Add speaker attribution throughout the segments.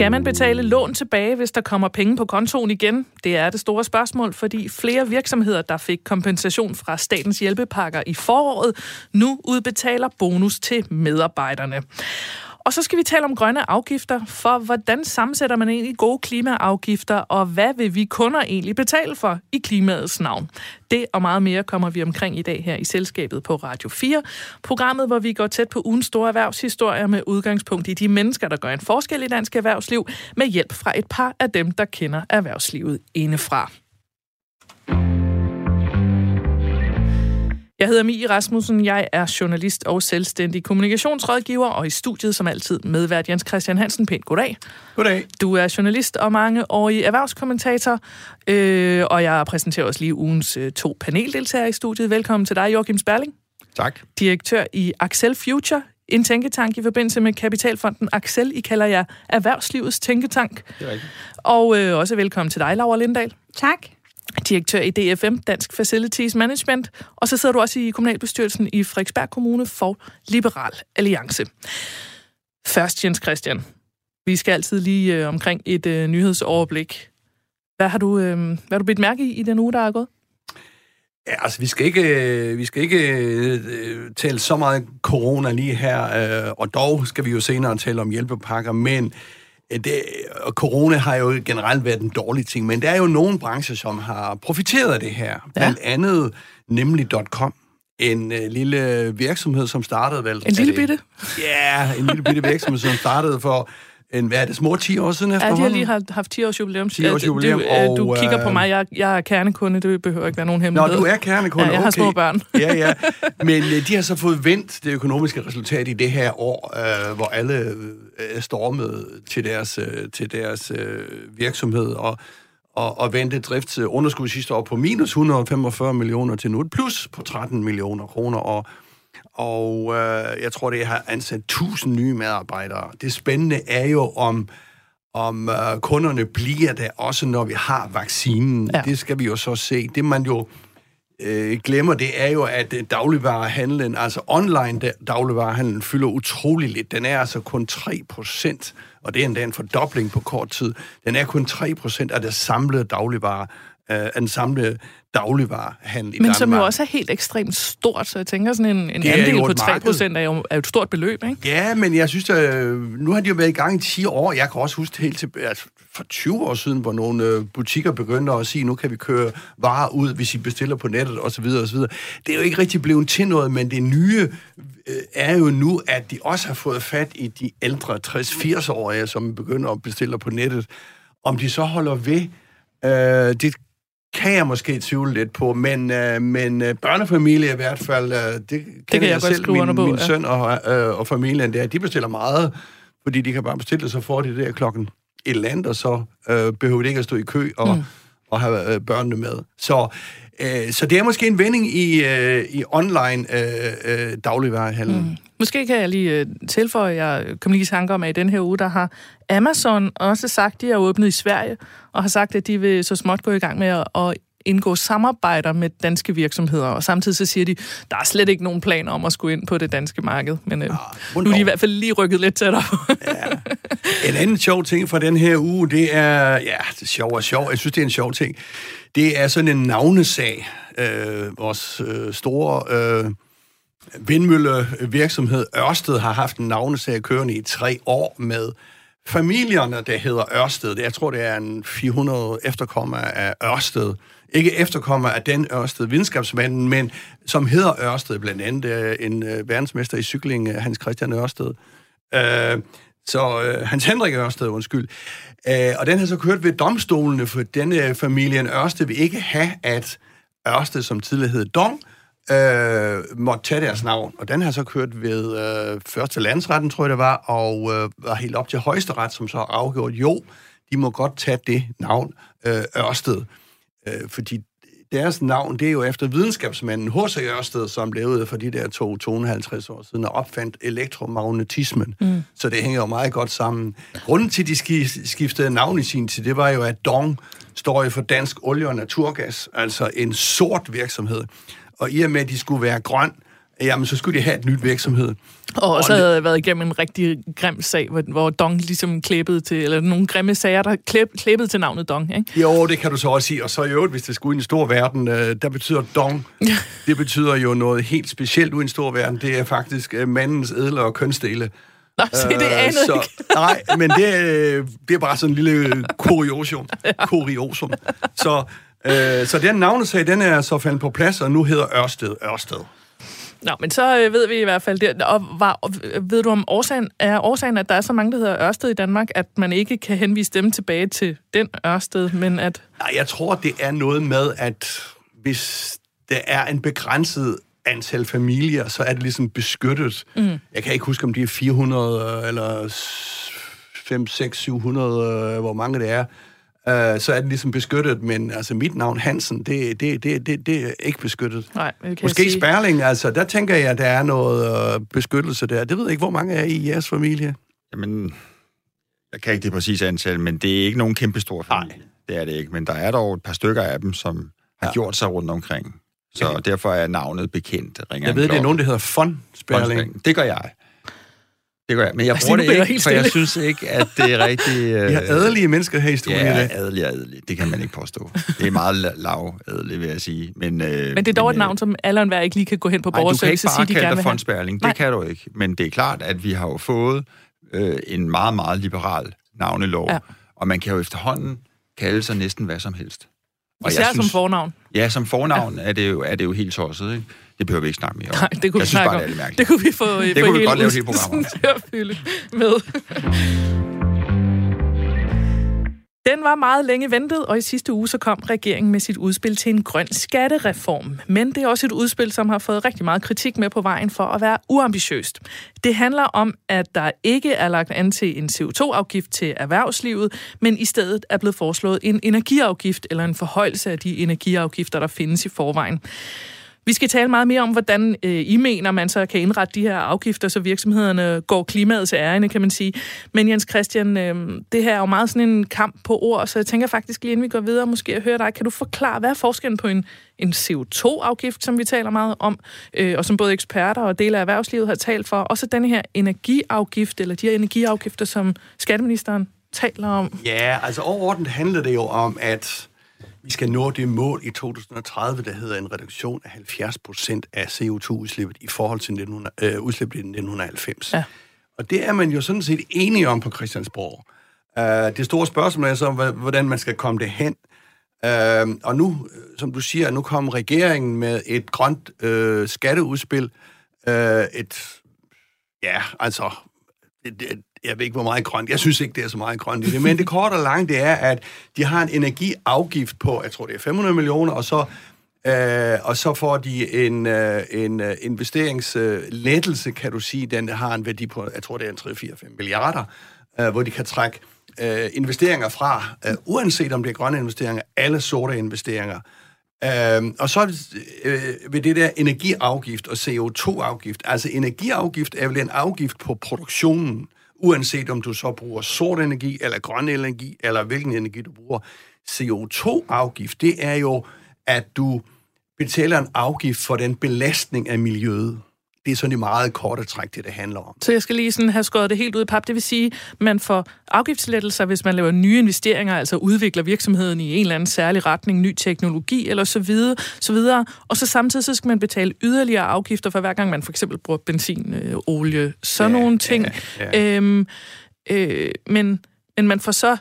Speaker 1: Skal man betale lån tilbage, hvis der kommer penge på kontoen igen? Det er det store spørgsmål, fordi flere virksomheder, der fik kompensation fra statens hjælpepakker i foråret, nu udbetaler bonus til medarbejderne. Og så skal vi tale om grønne afgifter, for hvordan sammensætter man egentlig gode klimaafgifter, og hvad vil vi kunder egentlig betale for i klimaets navn? Det og meget mere kommer vi omkring i dag her i Selskabet på Radio 4. Programmet, hvor vi går tæt på ugens store erhvervshistorier med udgangspunkt i de mennesker, der gør en forskel i dansk erhvervsliv, med hjælp fra et par af dem, der kender erhvervslivet indefra. Jeg hedder Mie Rasmussen, jeg er journalist og selvstændig kommunikationsrådgiver, og i studiet som altid medvært Jens Christian Hansen. Pænt goddag.
Speaker 2: Goddag.
Speaker 1: Du er journalist og mange i erhvervskommentator, øh, og jeg præsenterer også lige ugens øh, to paneldeltagere i studiet. Velkommen til dig, Joachim Sperling.
Speaker 2: Tak.
Speaker 1: Direktør i Axel Future, en tænketank i forbindelse med Kapitalfonden Axel. I kalder jeg erhvervslivets tænketank.
Speaker 2: Det er rigtigt.
Speaker 1: Og øh, også velkommen til dig, Laura Lindahl.
Speaker 3: Tak
Speaker 1: direktør i DFM, Dansk Facilities Management, og så sidder du også i kommunalbestyrelsen i Frederiksberg Kommune for Liberal Alliance. Først, Jens Christian. Vi skal altid lige øh, omkring et øh, nyhedsoverblik. Hvad har, du, øh, hvad har du bidt mærke i i den uge, der er gået?
Speaker 2: Ja, altså, vi skal ikke, øh, vi skal ikke øh, tale så meget corona lige her, øh, og dog skal vi jo senere tale om hjælpepakker, men det, og corona har jo generelt været en dårlig ting, men der er jo nogle brancher, som har profiteret af det her. Blandt ja. andet nemlig.com, en øh, lille virksomhed, som startede vel...
Speaker 1: En lille bitte?
Speaker 2: Ja, en lille bitte virksomhed, som startede for en, hvad er det, små 10 år siden efterhånden?
Speaker 1: Ja, de har lige haft 10 års jubilæum.
Speaker 2: 10 års jubilæum.
Speaker 1: Du, og, du kigger på mig, jeg, jeg er kernekunde, det behøver ikke være nogen hemmelighed.
Speaker 2: Nå, du er kernekunde,
Speaker 1: Ja, jeg har små børn.
Speaker 2: ja, ja. Men øh, de har så fået vendt det økonomiske resultat i det her år, øh, hvor alle øh, stormede til deres, øh, til deres øh, virksomhed, og og, og vendte driftsunderskud sidste år på minus 145 millioner til nu et plus på 13 millioner kroner, og og øh, jeg tror, det har ansat 1000 nye medarbejdere. Det spændende er jo, om, om øh, kunderne bliver der også, når vi har vaccinen. Ja. Det skal vi jo så se. Det man jo øh, glemmer, det er jo, at øh, dagligvarehandlen, altså online dagligvarehandlen, fylder utrolig lidt. Den er altså kun 3 procent, og det er endda en fordobling på kort tid. Den er kun 3 procent af det samlede dagligvare, af den samlede dagligvarehandel i
Speaker 1: Men
Speaker 2: Danmark.
Speaker 1: som jo også er helt ekstremt stort, så jeg tænker sådan en, en andel på 3 procent er jo er jo et stort beløb, ikke?
Speaker 2: Ja, men jeg synes, at øh, nu har de jo været i gang i 10 år. Jeg kan også huske helt til, altså, for 20 år siden, hvor nogle øh, butikker begyndte at sige, nu kan vi køre varer ud, hvis I bestiller på nettet osv. osv. Det er jo ikke rigtig blevet til noget, men det nye øh, er jo nu, at de også har fået fat i de ældre 60-80-årige, som begynder at bestille på nettet. Om de så holder ved, øh, det kan jeg måske tvivle lidt på, men, øh, men øh, børnefamilie i hvert fald, øh, det, det
Speaker 1: kan jeg,
Speaker 2: jeg selv, min,
Speaker 1: på,
Speaker 2: min
Speaker 1: ja.
Speaker 2: søn og, øh, og familien der, de bestiller meget, fordi de kan bare bestille, så får de det der klokken et eller andet, og så øh, behøver de ikke at stå i kø og, mm. og have øh, børnene med. Så, øh, så det er måske en vending i, øh, i online øh, øh, dagligvarehandlen. Mm.
Speaker 1: Måske kan jeg lige øh, tilføje, jeg kom lige i tanke om, at i den her uge, der har Amazon også sagt, at de er åbnet i Sverige, og har sagt, at de vil så småt gå i gang med at, at indgå samarbejder med danske virksomheder, og samtidig så siger de, der er slet ikke nogen planer om at skulle ind på det danske marked, men øh, ja, nu er de i hvert fald lige rykket lidt tættere.
Speaker 2: ja. En anden sjov ting fra den her uge, det er, ja, det er sjov og sjov, jeg synes, det er en sjov ting, det er sådan en navnesag. Øh, vores øh, store øh, vindmøllevirksomhed Ørsted har haft en navnesag kørende i tre år med familierne, der hedder Ørsted. Jeg tror, det er en 400 efterkommer af Ørsted. Ikke efterkommer af den Ørsted videnskabsmanden, men som hedder Ørsted, blandt andet øh, en øh, verdensmester i cykling, øh, Hans Christian Ørsted. Øh, så øh, Hans Henrik Ørsted, undskyld. Øh, og den har så kørt ved domstolene, for denne familien Ørsted vil ikke have, at Ørsted, som tidligere hed Dong, øh, måtte tage deres navn. Og den har så kørt ved øh, første landsretten, tror jeg det var, og øh, var helt op til højesteret, som så afgjort, jo, de må godt tage det navn øh, Ørsted. Øh, fordi deres navn, det er jo efter videnskabsmanden H.C. Ørsted, som levede for de der to, 250 år siden og opfandt elektromagnetismen. Mm. Så det hænger jo meget godt sammen. Grunden til, at de skiftede navn i sin tid, det var jo, at Dong står jo for Dansk Olie og Naturgas, altså en sort virksomhed. Og i og med, at de skulle være grøn, jamen så skulle de have et nyt virksomhed.
Speaker 1: Og også havde jeg været igennem en rigtig grim sag, hvor, hvor Dong ligesom klæbede til, eller nogle grimme sager, der klæb, klæbede til navnet Dong, ikke?
Speaker 2: Jo, det kan du så også sige. Og så i øvrigt, hvis det skulle i en stor verden, øh, der betyder Dong, det betyder jo noget helt specielt ud i en stor verden. Det er faktisk øh, mandens ædler og kønsdele.
Speaker 1: Nå, se, det
Speaker 2: Øh,
Speaker 1: anede
Speaker 2: så,
Speaker 1: ikke.
Speaker 2: Nej, men det, øh, det er bare sådan en lille kuriosum. kuriosum. Så, øh, så den navnesag, den er så faldet på plads, og nu hedder Ørsted Ørsted.
Speaker 1: Nå, men så øh, ved vi i hvert fald det. Og, var, og ved du om årsagen, er årsagen, at der er så mange, der hedder Ørsted i Danmark, at man ikke kan henvise dem tilbage til den Ørsted, men at...
Speaker 2: Nej, jeg tror, det er noget med, at hvis der er en begrænset antal familier, så er det ligesom beskyttet. Mm. Jeg kan ikke huske, om det er 400 øh, eller 5, 6, 700, øh, hvor mange det er. Uh, så er det ligesom beskyttet, men altså mit navn Hansen, det, det, det, det, det er ikke beskyttet.
Speaker 1: Nej, kan
Speaker 2: Måske
Speaker 1: sige.
Speaker 2: Sperling, altså, der tænker jeg, at der er noget øh, beskyttelse der. Det ved jeg ikke, hvor mange er I i jeres familie?
Speaker 3: Jamen, jeg kan ikke det præcise antal, men det er ikke nogen kæmpe stor familie. Nej. Det er det ikke, men der er dog et par stykker af dem, som har
Speaker 2: Ja.
Speaker 3: gjort sig rundt omkring. Så
Speaker 2: Ja.
Speaker 3: derfor er navnet bekendt. Ringer
Speaker 2: Jeg ved, det er nogen, der hedder Fon Sperling.
Speaker 3: Det gør jeg. Det gør jeg. Men jeg
Speaker 1: Altså,
Speaker 3: bruger
Speaker 1: nu
Speaker 3: det
Speaker 1: jeg
Speaker 3: ikke, for jeg synes ikke, at det er rigtig... Øh,
Speaker 2: Vi har adelige mennesker her i studien i
Speaker 3: Ja,
Speaker 2: dag.
Speaker 3: adelig og adelig. Det kan man ikke påstå. Det er meget la- lav adelig, vil jeg sige. Men, øh,
Speaker 1: Men det er dog et
Speaker 3: øh,
Speaker 1: navn, som alle og enhver ikke lige kan gå hen på borgerservice og sige, de gerne vil have. Nej.
Speaker 3: Det kan du ikke. Men det er klart, at vi har jo fået øh, en meget, meget liberal navnelov.
Speaker 1: Ja.
Speaker 3: Og man kan jo efterhånden kalde sig næsten hvad som helst. Og
Speaker 1: Især som fornavn.
Speaker 3: Ja, som fornavn ja. er, det jo, er det jo helt tosset, ikke? Det behøver vi ikke snakke mere om.
Speaker 1: Nej, det kunne
Speaker 3: jeg
Speaker 1: vi
Speaker 3: synes bare,
Speaker 1: om.
Speaker 3: det er lidt mærkeligt.
Speaker 1: Det kunne vi få, det få
Speaker 3: kunne vi
Speaker 1: hele
Speaker 3: godt lave et helt
Speaker 1: udsendelsen
Speaker 3: program om.
Speaker 1: til at fylde med. Den var meget længe ventet, og i sidste uge så kom regeringen med sit udspil til en grøn skattereform. Men det er også et udspil, som har fået rigtig meget kritik med på vejen for at være uambitiøst. Det handler om, at der ikke er lagt an til en CO2-afgift til erhvervslivet, men i stedet er blevet foreslået en energiafgift eller en forhøjelse af de energiafgifter, der findes i forvejen. Vi skal tale meget mere om, hvordan øh, I mener, man så kan indrette de her afgifter, så virksomhederne går klimaet til ærende, kan man sige. Men Jens Christian, øh, det her er jo meget sådan en kamp på ord, så jeg tænker faktisk lige inden vi går videre, måske at høre dig, kan du forklare, hvad er forskellen på en, en CO2-afgift, som vi taler meget om, øh, og som både eksperter og dele af erhvervslivet har talt for, og så den her energiafgift, eller de her energiafgifter, som skatteministeren taler om?
Speaker 2: Ja, altså overordnet handler det jo om, at vi skal nå det mål i 2030, der hedder en reduktion af 70 procent af CO2-udslippet i forhold til 1900, øh, udslippet i 1990.
Speaker 1: Ja.
Speaker 2: Og det er man jo sådan set enige om på Christiansborg. Uh, det store spørgsmål er så, hvordan man skal komme det hen. Uh, og nu, øh, som du siger, nu kom regeringen med et grønt uh, skatteudspil. Uh, et, ja, altså, det, det, jeg ved ikke, hvor meget grønt. Jeg synes ikke, det er så meget grønt i det. Men det korte og lange, det er, at de har en energiafgift på, jeg tror, det er 500 millioner, og så, øh, og så får de en, øh, en øh, investeringslettelse, kan du sige. Den har en værdi på, jeg tror, det er en 3-4-5 milliarder, øh, hvor de kan trække øh, investeringer fra, øh, uanset om det er grønne investeringer, alle sorte investeringer. Øh, og så øh, ved det der energiafgift og CO2-afgift. Altså energiafgift er vel en afgift på produktionen, uanset om du så bruger sort energi, eller grøn energi, eller hvilken energi du bruger. CO2-afgift, det er jo, at du betaler en afgift for den belastning af miljøet. Det er sådan i meget korte træk, det det handler om.
Speaker 1: Så jeg skal lige sådan have skåret det helt ud i pap. Det vil sige, at man får afgiftslettelser, hvis man laver nye investeringer, altså udvikler virksomheden i en eller anden særlig retning, ny teknologi eller så videre, så videre. Og så samtidig så skal man betale yderligere afgifter for hver gang man for eksempel bruger benzin, øh, olie, sådan
Speaker 2: Ja,
Speaker 1: nogle ting.
Speaker 2: ja, ja.
Speaker 1: Øhm, øh, men, men man får så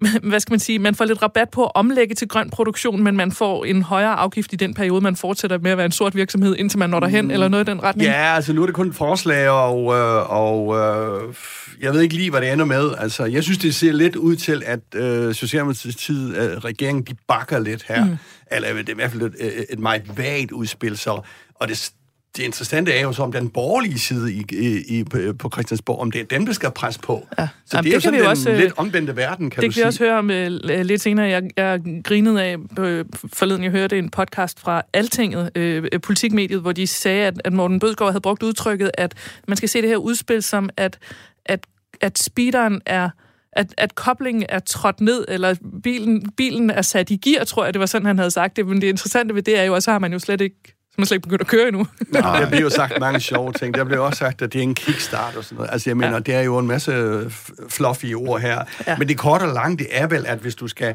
Speaker 1: hvad skal man sige, man får lidt rabat på at omlægge til grøn produktion, men man får en højere afgift i den periode, man fortsætter med at være en sort virksomhed, indtil man når derhen, mm. eller noget i den retning.
Speaker 2: Ja, altså nu er det kun et forslag, og, øh, og øh, jeg ved ikke lige, hvad det ender med. Altså, jeg synes, det ser lidt ud til, at øh, Socialdemokratiet, øh, regeringen, de bakker lidt her. Mm. Eller det er i hvert fald et, et, et meget vagt udspil. Så, og det, det interessante er jo så, om den borgerlige side i, i, i, på Christiansborg, om det er dem, der skal presse på.
Speaker 1: Ja.
Speaker 2: Så
Speaker 1: Jamen,
Speaker 2: det er
Speaker 1: det
Speaker 2: jo sådan en
Speaker 1: også, øh,
Speaker 2: lidt omvendte verden, kan
Speaker 1: det
Speaker 2: du
Speaker 1: kan vi også
Speaker 2: sige.
Speaker 1: høre om øh, lidt senere. Jeg, jeg grinede af øh, forleden, jeg hørte en podcast fra Altinget, øh, politikmediet, hvor de sagde, at, at Morten Bødskov havde brugt udtrykket, at man skal se det her udspil som, at, at, at speederen er at, at koblingen er trådt ned, eller bilen, bilen er sat i gear, tror jeg, det var sådan, han havde sagt det. Men det interessante ved det er jo, at så har man jo slet ikke man slet ikke begyndt at køre endnu.
Speaker 2: Nej, der bliver jo sagt mange sjove ting. Der bliver også sagt, at det er en kickstart og sådan noget. Altså, jeg mener, ja. det er jo en masse fluffy ord her. Ja. Men det korte og lange, det er vel, at hvis du skal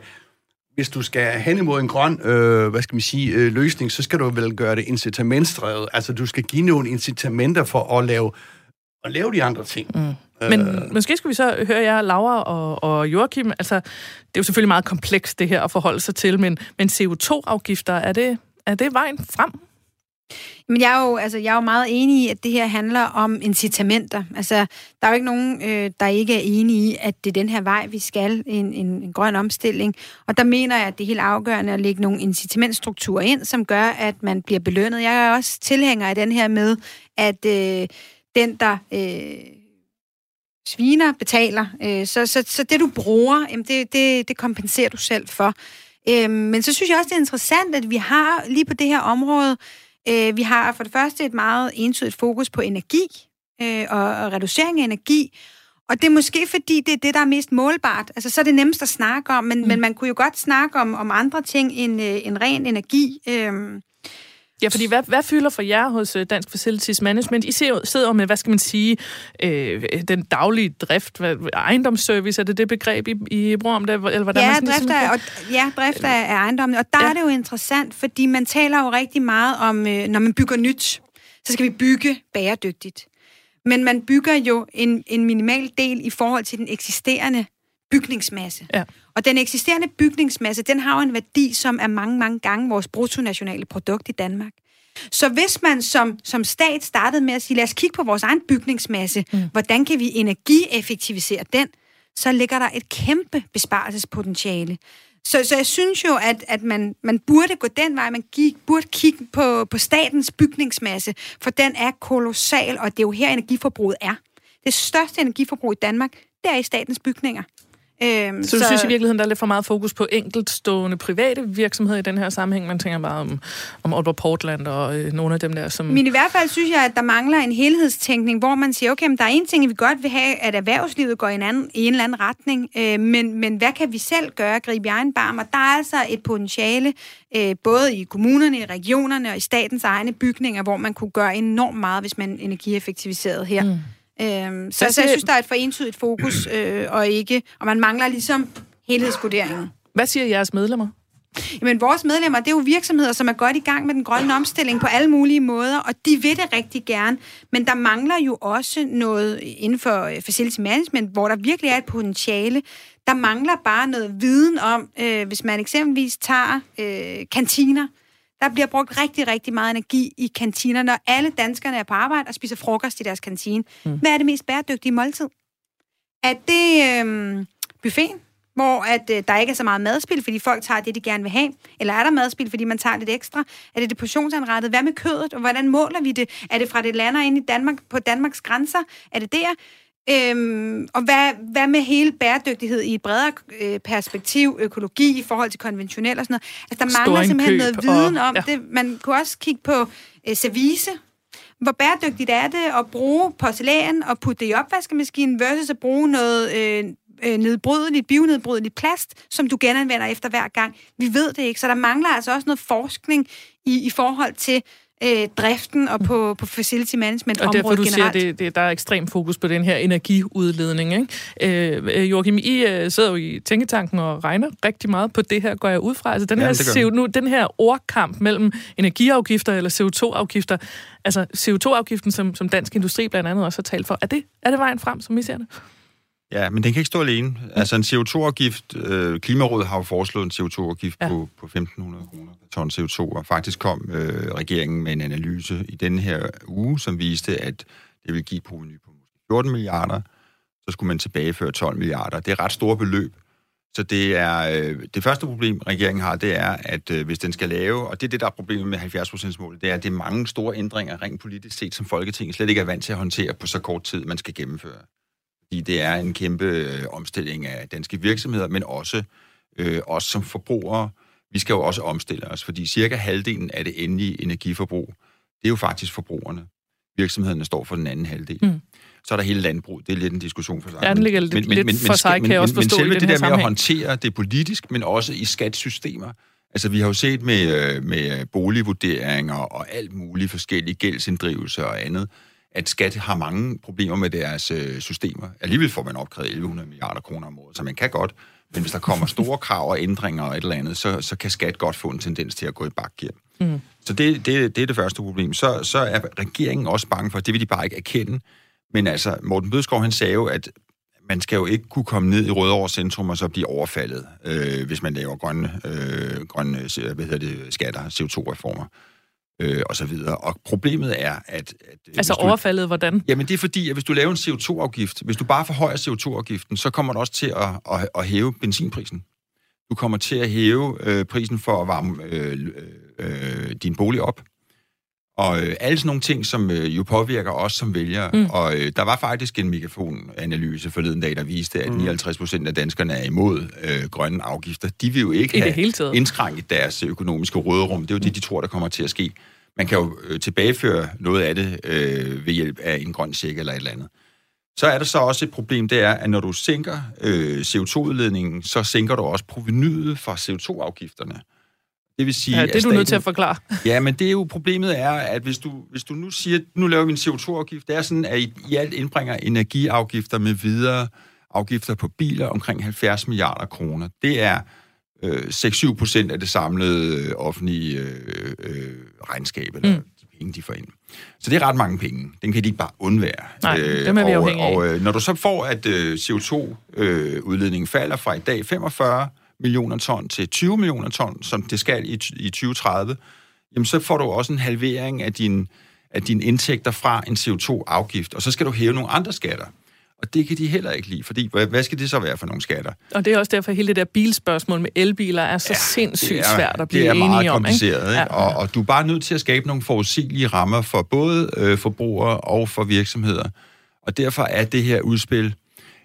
Speaker 2: hvis du skal hen imod en grøn, øh, hvad skal man sige, øh, løsning, så skal du vel gøre det incitamentstrevet. Altså, du skal give nogle incitamenter for at lave, at lave de andre ting. Mm.
Speaker 1: Men øh. måske skal vi så høre jer, Laura og, og Joachim. Altså, det er jo selvfølgelig meget komplekst, det her at forholde sig til, men, men CO2-afgifter, er det, er det vejen frem?
Speaker 4: Men jeg er, jo, altså, jeg er jo meget enig i, at det her handler om incitamenter. Altså, der er jo ikke nogen, øh, der ikke er enige i, at det er den her vej, vi skal, en, en, en grøn omstilling. Og der mener jeg, at det er helt afgørende at lægge nogle incitamentstrukturer ind, som gør, at man bliver belønnet. Jeg er også tilhænger af den her med, at øh, den, der... Øh, sviner betaler. Øh, så, så, så det, du bruger, jamen det, det, det kompenserer du selv for. Øh, men så synes jeg også, det er interessant, at vi har lige på det her område, øh, vi har for det første et meget entydigt fokus på energi øh, og, og reducering af energi. Og det er måske fordi, det er det, der er mest målbart. Altså, så er det nemmest at snakke om, men, mm. men man kunne jo godt snakke om, om andre ting end, øh, end ren energi. Øh,
Speaker 1: Ja, fordi hvad, hvad fylder for jer hos øh, Dansk Facilities Management? I sidder med, hvad skal man sige, øh, den daglige drift, hvad, ejendomsservice, er det det begreb, I, I bruger om det? Eller hvordan
Speaker 4: ja,
Speaker 1: man
Speaker 4: drift af, og, ja, drift af ejendommen. Og der ja. er det jo interessant, fordi man taler jo rigtig meget om, øh, når man bygger nyt, så skal vi bygge bæredygtigt. Men man bygger jo en, en minimal del i forhold til den eksisterende bygningsmasse. Ja. Og den eksisterende bygningsmasse, den har jo en værdi, som er mange, mange gange vores bruttonationale produkt i Danmark. Så hvis man som, som stat startede med at sige, lad os kigge på vores egen bygningsmasse, mm. hvordan kan vi energieffektivisere den, så ligger der et kæmpe besparelsespotentiale. Så, så jeg synes jo, at, at man, man burde gå den vej, man gik, burde kigge på, på statens bygningsmasse, for den er kolossal, og det er jo her energiforbruget er. Det største energiforbrug i Danmark, det er i statens bygninger.
Speaker 1: Øhm, så du så, synes i virkeligheden, der er lidt for meget fokus på enkeltstående private virksomheder i den her sammenhæng? Man tænker bare om, om Aalborg Portland og øh, nogle af dem der, som...
Speaker 4: Men i hvert fald synes jeg, at der mangler en helhedstænkning, hvor man siger, okay, men der er en ting, vi godt vil have, at erhvervslivet går i en, anden, i en eller anden retning, øh, men, men hvad kan vi selv gøre, gribe i egen barm? Og der er altså et potentiale, øh, både i kommunerne, i regionerne og i statens egne bygninger, hvor man kunne gøre enormt meget, hvis man energieffektiviserede her. Mm. Øhm, så, så jeg synes, der er et for entydigt fokus, øh, og ikke, og man mangler ligesom helhedsvurderingen.
Speaker 1: Hvad siger jeres medlemmer?
Speaker 4: Jamen, vores medlemmer, det er jo virksomheder, som er godt i gang med den grønne omstilling på alle mulige måder, og de vil det rigtig gerne. Men der mangler jo også noget inden for øh, facility management, hvor der virkelig er et potentiale. Der mangler bare noget viden om, øh, hvis man eksempelvis tager øh, kantiner, der bliver brugt rigtig, rigtig meget energi i kantinerne, når alle danskerne er på arbejde og spiser frokost i deres kantine. Mm. Hvad er det mest bæredygtige måltid? Er det øh, buffeten, hvor at, øh, der ikke er så meget madspil, fordi folk tager det, de gerne vil have? Eller er der madspil, fordi man tager lidt ekstra? Er det det portionsanrettet? Hvad med kødet, og hvordan måler vi det? Er det fra det lander ind i Danmark, på Danmarks grænser? Er det der? Øhm, og hvad, hvad med hele bæredygtighed i et bredere øh, perspektiv, økologi i forhold til konventionel og sådan noget? Altså, der mangler simpelthen noget viden og, om ja. det. Man kunne også kigge på øh, service. Hvor bæredygtigt er det at bruge porcelæn og putte det i opvaskemaskinen versus at bruge noget øh, øh, nedbrydeligt, bionedbrydeligt plast, som du genanvender efter hver gang. Vi ved det ikke, så der mangler altså også noget forskning i, i forhold til, øh, driften og på, på facility management
Speaker 1: Og derfor du generelt. siger, det, det, der er ekstrem fokus på den her energiudledning. Ikke? Øh, øh Joachim, I øh, sidder jo i tænketanken og regner rigtig meget på det her, går jeg ud fra. Altså den, ja, her, CO, nu, den her ordkamp mellem energiafgifter eller CO2-afgifter, altså CO2-afgiften, som, som Dansk Industri blandt andet også har talt for, er det, er det vejen frem, som I ser det?
Speaker 3: Ja, men den kan ikke stå alene. Altså en CO2-afgift, øh, Klimarådet har jo foreslået en CO2-afgift ja. på, på 1.500 kroner ton CO2, og faktisk kom øh, regeringen med en analyse i den her uge, som viste, at det vil give proveny på 14 milliarder, så skulle man tilbageføre 12 milliarder. Det er ret store beløb. Så det er øh, det første problem, regeringen har, det er, at øh, hvis den skal lave, og det er det, der er problemet med 70%-målet, det er, at det er mange store ændringer rent politisk set, som Folketinget slet ikke er vant til at håndtere på så kort tid, man skal gennemføre fordi det er en kæmpe øh, omstilling af danske virksomheder, men også øh, os som forbrugere. Vi skal jo også omstille os, fordi cirka halvdelen af det endelige energiforbrug, det er jo faktisk forbrugerne. Virksomhederne står for den anden halvdel. Mm. Så er der hele landbrug. Det er lidt en diskussion for sig.
Speaker 1: Ja, den ligger lidt, men, lidt men, for sig, kan jeg også forstå
Speaker 3: Men selve
Speaker 1: det
Speaker 3: der
Speaker 1: med
Speaker 3: at håndtere det politisk, men også i skatsystemer, Altså, vi har jo set med, øh, med boligvurderinger og alt muligt forskellige gældsinddrivelser og andet, at skat har mange problemer med deres øh, systemer. Alligevel får man opkrævet 1100 milliarder kroner om året, så man kan godt. Men hvis der kommer store krav og ændringer og et eller andet, så, så kan skat godt få en tendens til at gå i bakgear. Mm. Så det, det, det er det første problem. Så, så er regeringen også bange for, det vil de bare ikke erkende. Men altså, Morten Bødskov, han sagde jo, at man skal jo ikke kunne komme ned i Rødovre Centrum og så blive overfaldet, øh, hvis man laver grønne, øh, grønne hvad hedder det, skatter, CO2-reformer øh, og så videre. Og problemet er, at... at
Speaker 1: altså du, overfaldet, hvordan?
Speaker 3: Jamen det er fordi, at hvis du laver en CO2-afgift, hvis du bare forhøjer CO2-afgiften, så kommer du også til at, at, at hæve benzinprisen. Du kommer til at hæve øh, prisen for at varme øh, øh, din bolig op. Og øh, alle sådan nogle ting, som øh, jo påvirker os som vælgere. Mm. Og øh, der var faktisk en megafon-analyse forleden dag, der viste, at 59 mm. procent af danskerne er imod øh, grønne afgifter. De vil jo ikke I have indskrænket deres økonomiske råderum. Det er jo det, de tror, der kommer til at ske. Man kan jo øh, tilbageføre noget af det øh, ved hjælp af en grøn check eller et eller andet. Så er der så også et problem, det er, at når du sænker øh, CO2-udledningen, så sænker du også provenyet fra CO2-afgifterne.
Speaker 1: Det vil sige, ja, det er du staten, nødt til at forklare.
Speaker 3: Ja, men det er jo problemet er, at hvis du, hvis du nu siger, nu laver vi en CO2-afgift, det er sådan, at I, I alt indbringer energiafgifter med videre afgifter på biler omkring 70 milliarder kroner. Det er øh, 6-7 procent af det samlede øh, offentlige øh, øh, regnskab, eller mm. de penge, de får ind. Så det er ret mange penge. Den kan de ikke bare undvære.
Speaker 1: Nej, øh, dem er vi
Speaker 3: og,
Speaker 1: afhængige af.
Speaker 3: Og øh, når du så får, at øh, CO2-udledningen øh, falder fra i dag 45 millioner ton til 20 millioner ton, som det skal i, i 2030, jamen så får du også en halvering af din af dine indtægter fra en CO2-afgift, og så skal du hæve nogle andre skatter. Og det kan de heller ikke lide, fordi hvad skal det så være for nogle skatter?
Speaker 1: Og det er også derfor, at hele det der bilspørgsmål med elbiler er så ja, sindssygt er, svært at blive
Speaker 3: enige
Speaker 1: om. Det er
Speaker 3: meget kompliceret, ikke? Ikke? Ja. Og, og du er bare nødt til at skabe nogle forudsigelige rammer for både øh, forbrugere og for virksomheder. Og derfor er det her udspil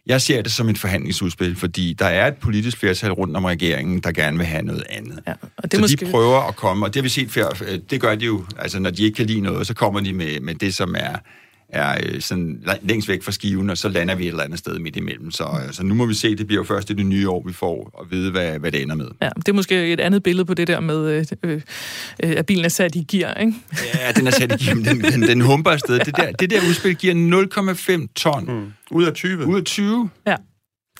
Speaker 3: jeg ser det som et forhandlingsudspil, fordi der er et politisk flertal rundt om regeringen, der gerne vil have noget andet. Ja, og det så måske... de prøver at komme, og det har vi set før, det gør de jo, altså når de ikke kan lide noget, så kommer de med, med det, som er er øh, sådan længst væk fra skiven, og så lander vi et eller andet sted midt imellem. Så, øh, så nu må vi se, det bliver jo først i det nye år, vi får at vide, hvad, hvad det ender med.
Speaker 1: Ja, det er måske et andet billede på det der med, øh, øh, at bilen er sat i gear, ikke?
Speaker 3: Ja, den er sat i gear, men den, den, den humper afsted. Det der, det der udspil giver 0,5 ton. Mm.
Speaker 2: Ud af 20.
Speaker 3: Ud af 20.
Speaker 1: Ja.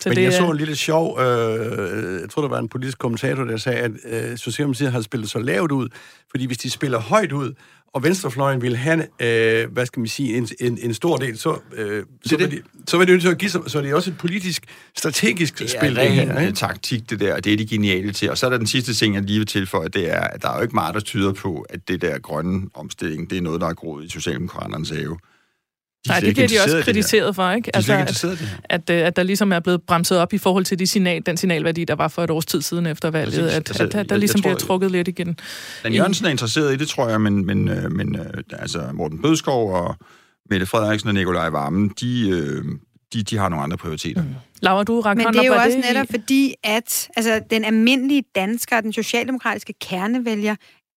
Speaker 2: Så Men det jeg så en lille sjov, øh, jeg tror, der var en politisk kommentator, der sagde, at øh, Socialdemokratiet har spillet så lavt ud, fordi hvis de spiller højt ud, og venstrefløjen vil have, øh, hvad skal man sige, en, en, en stor del, så, øh, så, det, vil de, så vil det jo at give sig, så er det også et politisk, strategisk
Speaker 3: det
Speaker 2: spil.
Speaker 3: Det er ren øh, taktik, det der, og det er de geniale til. Og så er der den sidste ting, jeg lige vil tilføje, det er, at der er jo ikke meget, der tyder på, at det der grønne omstilling, det er noget, der er groet i Socialdemokraternes have.
Speaker 1: De Nej, det bliver de også kritiseret for, ikke?
Speaker 3: Altså, at,
Speaker 1: at, øh, at der ligesom er blevet bremset op i forhold til de signal, den signalværdi, der var for et års tid siden efter valget, at, altså, at, at der ligesom bliver trukket lidt igen.
Speaker 3: Dan Jørgensen er interesseret i det, tror jeg, men, men, øh, men øh, altså Morten Bødskov og Mette Frederiksen og Nikolaj Vammen, de, de, de har nogle andre prioriteter. Mm.
Speaker 1: Laura, du
Speaker 4: Men det er jo også det netop i... fordi, at altså, den almindelige dansker, den socialdemokratiske kernevælger,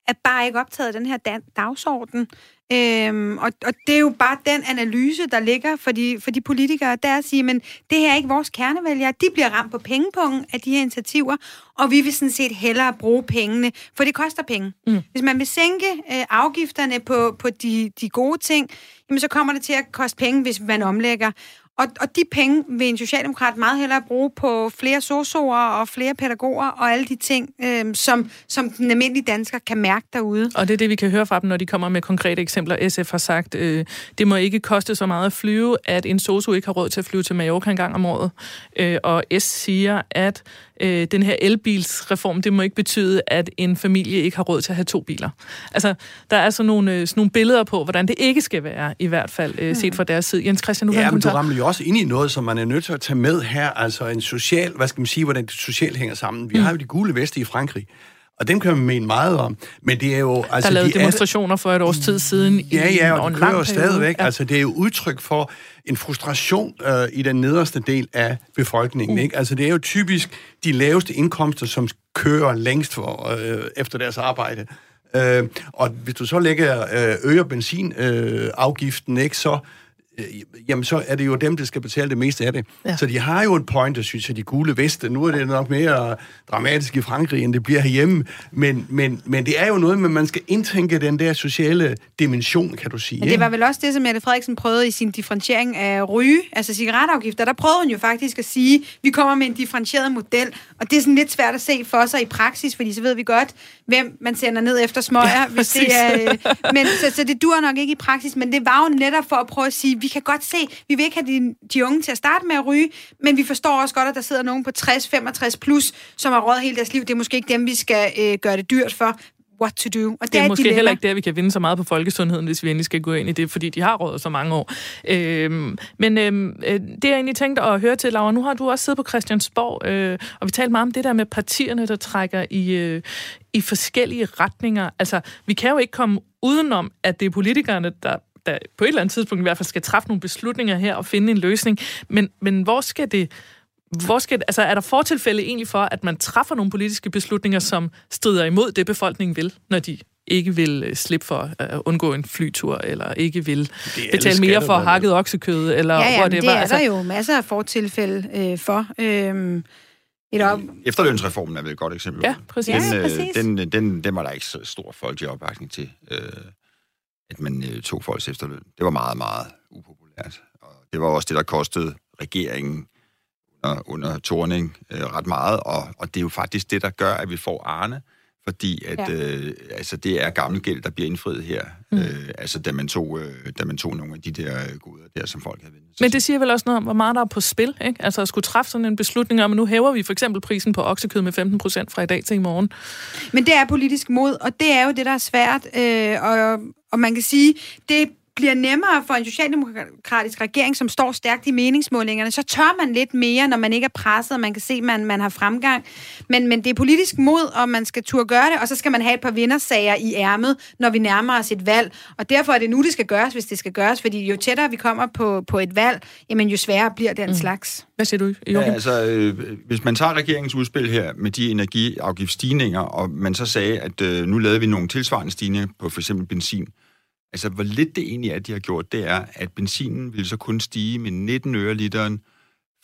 Speaker 4: er bare ikke optaget af den her dagsorden. Øhm, og, og det er jo bare den analyse, der ligger for de, for de politikere, der at sige, men det her er ikke vores kernevælgere. De bliver ramt på pengepunkten af de her initiativer, og vi vil sådan set hellere bruge pengene, for det koster penge. Mm. Hvis man vil sænke øh, afgifterne på, på de, de gode ting, jamen så kommer det til at koste penge, hvis man omlægger. Og, og de penge vil en socialdemokrat meget hellere bruge på flere sosoer og flere pædagoger og alle de ting, øh, som, som den almindelige dansker kan mærke derude.
Speaker 1: Og det er det, vi kan høre fra dem, når de kommer med konkrete eksempler. SF har sagt, øh, det må ikke koste så meget at flyve, at en sosu ikke har råd til at flyve til Mallorca en gang om året. Øh, og S siger, at øh, den her elbilsreform, det må ikke betyde, at en familie ikke har råd til at have to biler. Altså, der er sådan nogle, øh, sådan nogle billeder på, hvordan det ikke skal være, i hvert fald øh, set fra deres side. Jens Christian, nu
Speaker 2: ja, men du rammer jo også ind i noget, som man er nødt til at tage med her, altså en social, hvad skal man sige, hvordan det socialt hænger sammen. Vi mm. har jo de gule veste i Frankrig, og dem kan man mene meget om. Men det er jo...
Speaker 1: Altså, der lavede de demonstrationer er, for et års tid siden.
Speaker 2: Ja, ja, og det kører jo stadigvæk. Ja. Altså, det er jo udtryk for en frustration øh, i den nederste del af befolkningen. Uh. Ikke? Altså, det er jo typisk de laveste indkomster, som kører længst for, øh, efter deres arbejde. Øh, og hvis du så lægger øh, øger benzinafgiften, øh, ikke, så øh, jamen så er det jo dem, der skal betale det meste af det. Ja. Så de har jo en point, der synes jeg, de gule veste. Nu er det nok mere dramatisk i Frankrig, end det bliver herhjemme. Men, men, men det er jo noget med, man skal indtænke den der sociale dimension, kan du sige.
Speaker 4: Men det var vel også det, som Mette Frederiksen prøvede i sin differentiering af ryge, altså cigaretafgifter. Der prøvede hun jo faktisk at sige, vi kommer med en differentieret model. Og det er sådan lidt svært at se for sig i praksis, fordi så ved vi godt, hvem man sender ned efter smøger. Ja, hvis det er, øh, men, så, så det dur nok ikke i praksis, men det var jo netop for at prøve at sige, vi kan godt se, vi vil ikke have de, de unge til at starte med at ryge, men vi forstår også godt, at der sidder nogen på 60-65 plus, som har råd hele deres liv. Det er måske ikke dem, vi skal øh, gøre det dyrt for what to do.
Speaker 1: Og det, det er, er måske heller ikke der, vi kan vinde så meget på folkesundheden, hvis vi endelig skal gå ind i det, fordi de har råd så mange år. Øhm, men øhm, øh, det jeg egentlig tænkte at høre til, Laura, nu har du også siddet på Christiansborg, øh, og vi talte meget om det der med partierne, der trækker i, øh, i forskellige retninger. Altså, vi kan jo ikke komme udenom, at det er politikerne, der der på et eller andet tidspunkt i hvert fald skal træffe nogle beslutninger her og finde en løsning. Men, men hvor skal det... Hvor skal, altså, er der fortilfælde egentlig for, at man træffer nogle politiske beslutninger, som strider imod det, befolkningen vil, når de ikke vil øh, slippe for at undgå en flytur, eller ikke vil betale mere for hakket oksekød, eller
Speaker 4: ja, ja,
Speaker 1: whatever.
Speaker 4: det er altså, der jo masser af fortilfælde øh, for. Øhm,
Speaker 3: et op... Efterlønsreformen er vel et godt eksempel.
Speaker 1: Ja, præcis.
Speaker 3: Den,
Speaker 1: ja,
Speaker 3: præcis. Den, den, den, den var der ikke så stor folkelig opbakning til. Øh, at man øh, tog folks efterløn. Det var meget, meget upopulært. Og det var også det, der kostede regeringen under, under Torning øh, ret meget, og, og det er jo faktisk det, der gør, at vi får Arne, fordi at ja. øh, altså, det er gammel gæld, der bliver indfriet her. Mm. Øh, altså da man, tog, øh, da man tog nogle af de der øh, goder der, som folk havde vendt.
Speaker 1: Men det siger vel også noget om, hvor meget der er på spil, ikke? Altså at skulle træffe sådan en beslutning om, at nu hæver vi for eksempel prisen på oksekød med 15 procent fra i dag til i morgen.
Speaker 4: Men det er politisk mod, og det er jo det, der er svært. Øh, og, og man kan sige, det bliver nemmere for en socialdemokratisk regering, som står stærkt i meningsmålingerne, så tør man lidt mere, når man ikke er presset, og man kan se, at man, man har fremgang. Men, men det er politisk mod, og man skal turde gøre det, og så skal man have et par vindersager i ærmet, når vi nærmer os et valg. Og derfor er det nu, det skal gøres, hvis det skal gøres, fordi jo tættere vi kommer på, på et valg, jamen jo sværere bliver den mm. slags.
Speaker 1: Hvad siger du,
Speaker 3: Joachim? Ja, altså, øh, hvis man tager regeringens udspil her med de energiafgiftsstigninger, og man så sagde, at øh, nu lavede vi nogle tilsvarende stigninger på for eksempel benzin, Altså, hvor lidt det egentlig er, de har gjort, det er, at benzinen vil så kun stige med 19 øre literen.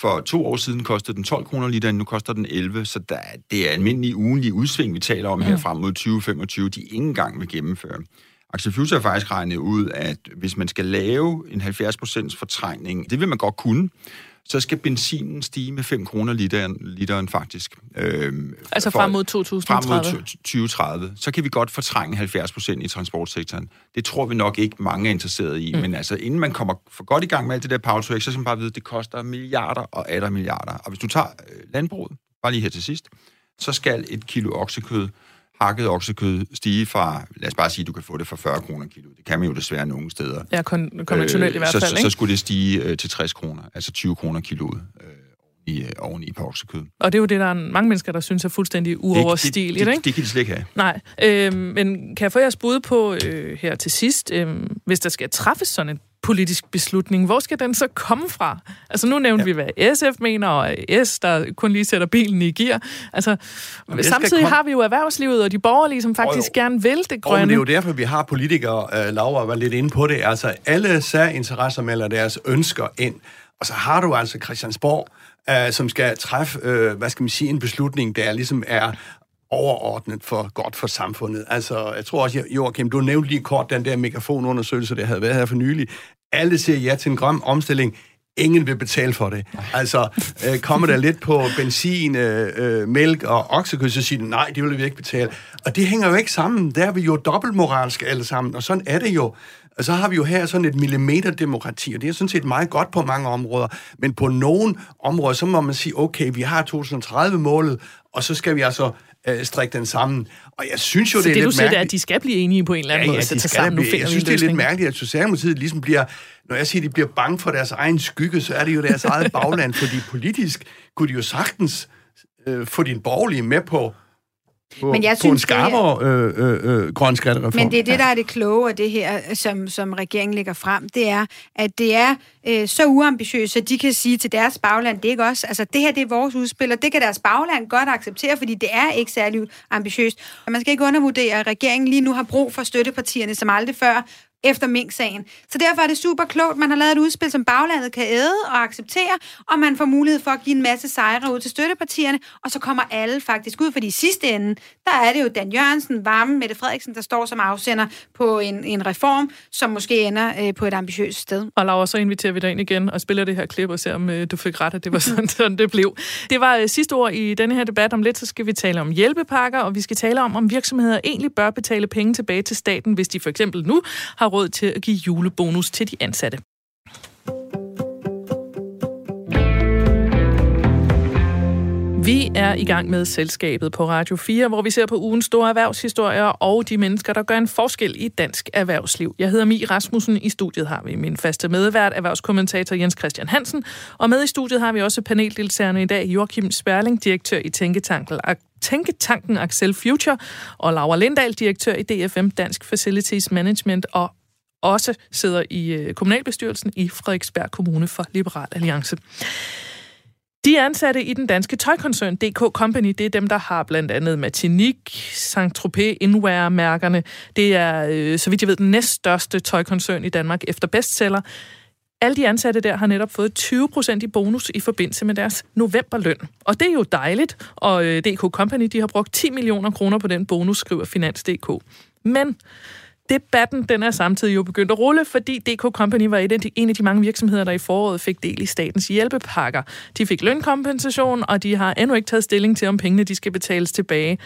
Speaker 3: For to år siden kostede den 12 kroner literen, nu koster den 11, så der, det er almindelig ugenlig udsving, vi taler om her frem mod 2025, de ingen gang vil gennemføre. Axel Future har faktisk regnet ud, at hvis man skal lave en 70% fortrængning, det vil man godt kunne, så skal benzinen stige med 5 kroner literen, literen faktisk.
Speaker 1: Øhm, altså frem mod 2030?
Speaker 3: Frem mod 2030. Så kan vi godt fortrænge 70 procent i transportsektoren. Det tror vi nok ikke mange er interesseret i. Mm. Men altså, inden man kommer for godt i gang med alt det der power så skal man bare vide, at det koster milliarder og atter milliarder. Og hvis du tager øh, landbruget, bare lige her til sidst, så skal et kilo oksekød hakket oksekød stige fra, lad os bare sige, du kan få det for 40 kroner kilo. Det kan man jo desværre nogle steder.
Speaker 1: Ja, kon- konventionelt øh, i hvert fald,
Speaker 3: så, ikke? Så skulle det stige øh, til 60 kroner, altså 20 kroner kiloet. Øh, i, øh, oveni på oksekød.
Speaker 1: Og det er jo det, der er mange mennesker, der synes er fuldstændig uoverstigeligt,
Speaker 3: det, det,
Speaker 1: ikke?
Speaker 3: Det kan de slet ikke have.
Speaker 1: Nej, øh, men kan jeg få jeres bud på øh, her til sidst, øh, hvis der skal træffes sådan en politisk beslutning, hvor skal den så komme fra? Altså nu nævnte ja. vi, hvad SF mener, og S, der kun lige sætter bilen i gear. Altså, Jamen, samtidig kom... har vi jo erhvervslivet og de borgerlige, som faktisk oh, gerne vil det grønne. Og
Speaker 2: det er jo derfor, vi har politikere, uh, Laura var lidt inde på det, altså alle særinteresser melder deres ønsker ind, og så har du altså Christiansborg, uh, som skal træffe, uh, hvad skal man sige, en beslutning, der ligesom er overordnet for godt for samfundet. Altså, jeg tror også, Joachim, du nævnte lige kort den der megafonundersøgelse, der havde været her for nylig. Alle siger ja til en grøn omstilling. Ingen vil betale for det. Altså, øh, kommer der lidt på benzin, øh, øh, mælk og oksekød, så siger de, nej, det vil vi ikke betale. Og det hænger jo ikke sammen. Der er vi jo dobbeltmoralske alle sammen, og sådan er det jo. Og så har vi jo her sådan et millimeterdemokrati, og det er sådan set meget godt på mange områder. Men på nogle områder, så må man sige, okay, vi har 2030-målet, og så skal vi altså øh, strikke den sammen. Og jeg synes jo, så det er det, lidt mærkeligt.
Speaker 1: er, at de skal blive enige på en eller anden ja, måde, ja, de skal sammen.
Speaker 2: Blive. Jeg synes, det er lidt mærkeligt, at Socialdemokratiet ligesom bliver, når jeg siger, at de bliver bange for deres egen skygge, så er det jo deres eget bagland, fordi politisk kunne de jo sagtens øh, få din borgerlige med på, på, men jeg på synes, en skarpere øh, øh, øh, grøn skattereform.
Speaker 4: Men det er det, der er det kloge af det her, som, som regeringen lægger frem, det er, at det er øh, så uambitiøst, at de kan sige til deres bagland, det er ikke os, altså det her det er vores udspil, og det kan deres bagland godt acceptere, fordi det er ikke særlig ambitiøst. Og man skal ikke undervurdere, at regeringen lige nu har brug for støttepartierne som aldrig før, efter Mink-sagen. Så derfor er det super klogt, man har lavet et udspil, som baglandet kan æde og acceptere, og man får mulighed for at give en masse sejre ud til støttepartierne, og så kommer alle faktisk ud, fordi i sidste ende, der er det jo Dan Jørgensen, Varme, Mette Frederiksen, der står som afsender på en, en reform, som måske ender øh, på et ambitiøst sted.
Speaker 1: Og Laura, så inviterer vi dig ind igen og spiller det her klip og ser, om øh, du fik ret, at det var sådan, sådan det blev. Det var øh, sidste ord i denne her debat. Om lidt, så skal vi tale om hjælpepakker, og vi skal tale om, om virksomheder egentlig bør betale penge tilbage til staten, hvis de for eksempel nu har råd til at give julebonus til de ansatte. Vi er i gang med selskabet på Radio 4, hvor vi ser på ugens store erhvervshistorier og de mennesker, der gør en forskel i dansk erhvervsliv. Jeg hedder Mi Rasmussen. I studiet har vi min faste medvært, erhvervskommentator Jens Christian Hansen. Og med i studiet har vi også paneldeltagerne i dag, Joachim Sperling, direktør i Tænketanken Tænketanken Axel Future, og Laura Lindahl, direktør i DFM Dansk Facilities Management, og også sidder i øh, kommunalbestyrelsen i Frederiksberg Kommune for Liberal Alliance. De ansatte i den danske tøjkoncern DK Company, det er dem, der har blandt andet Martinique, Saint-Tropez, Inwear-mærkerne. Det er, øh, så vidt jeg ved, den næststørste tøjkoncern i Danmark efter bestseller. Alle de ansatte der har netop fået 20 procent i bonus i forbindelse med deres novemberløn. Og det er jo dejligt, og øh, DK Company de har brugt 10 millioner kroner på den bonus, skriver Finans.dk. Men debatten den er samtidig jo begyndt at rulle, fordi DK Company var et af de, en af de mange virksomheder, der i foråret fik del i statens hjælpepakker. De fik lønkompensation, og de har endnu ikke taget stilling til, om pengene de skal betales tilbage.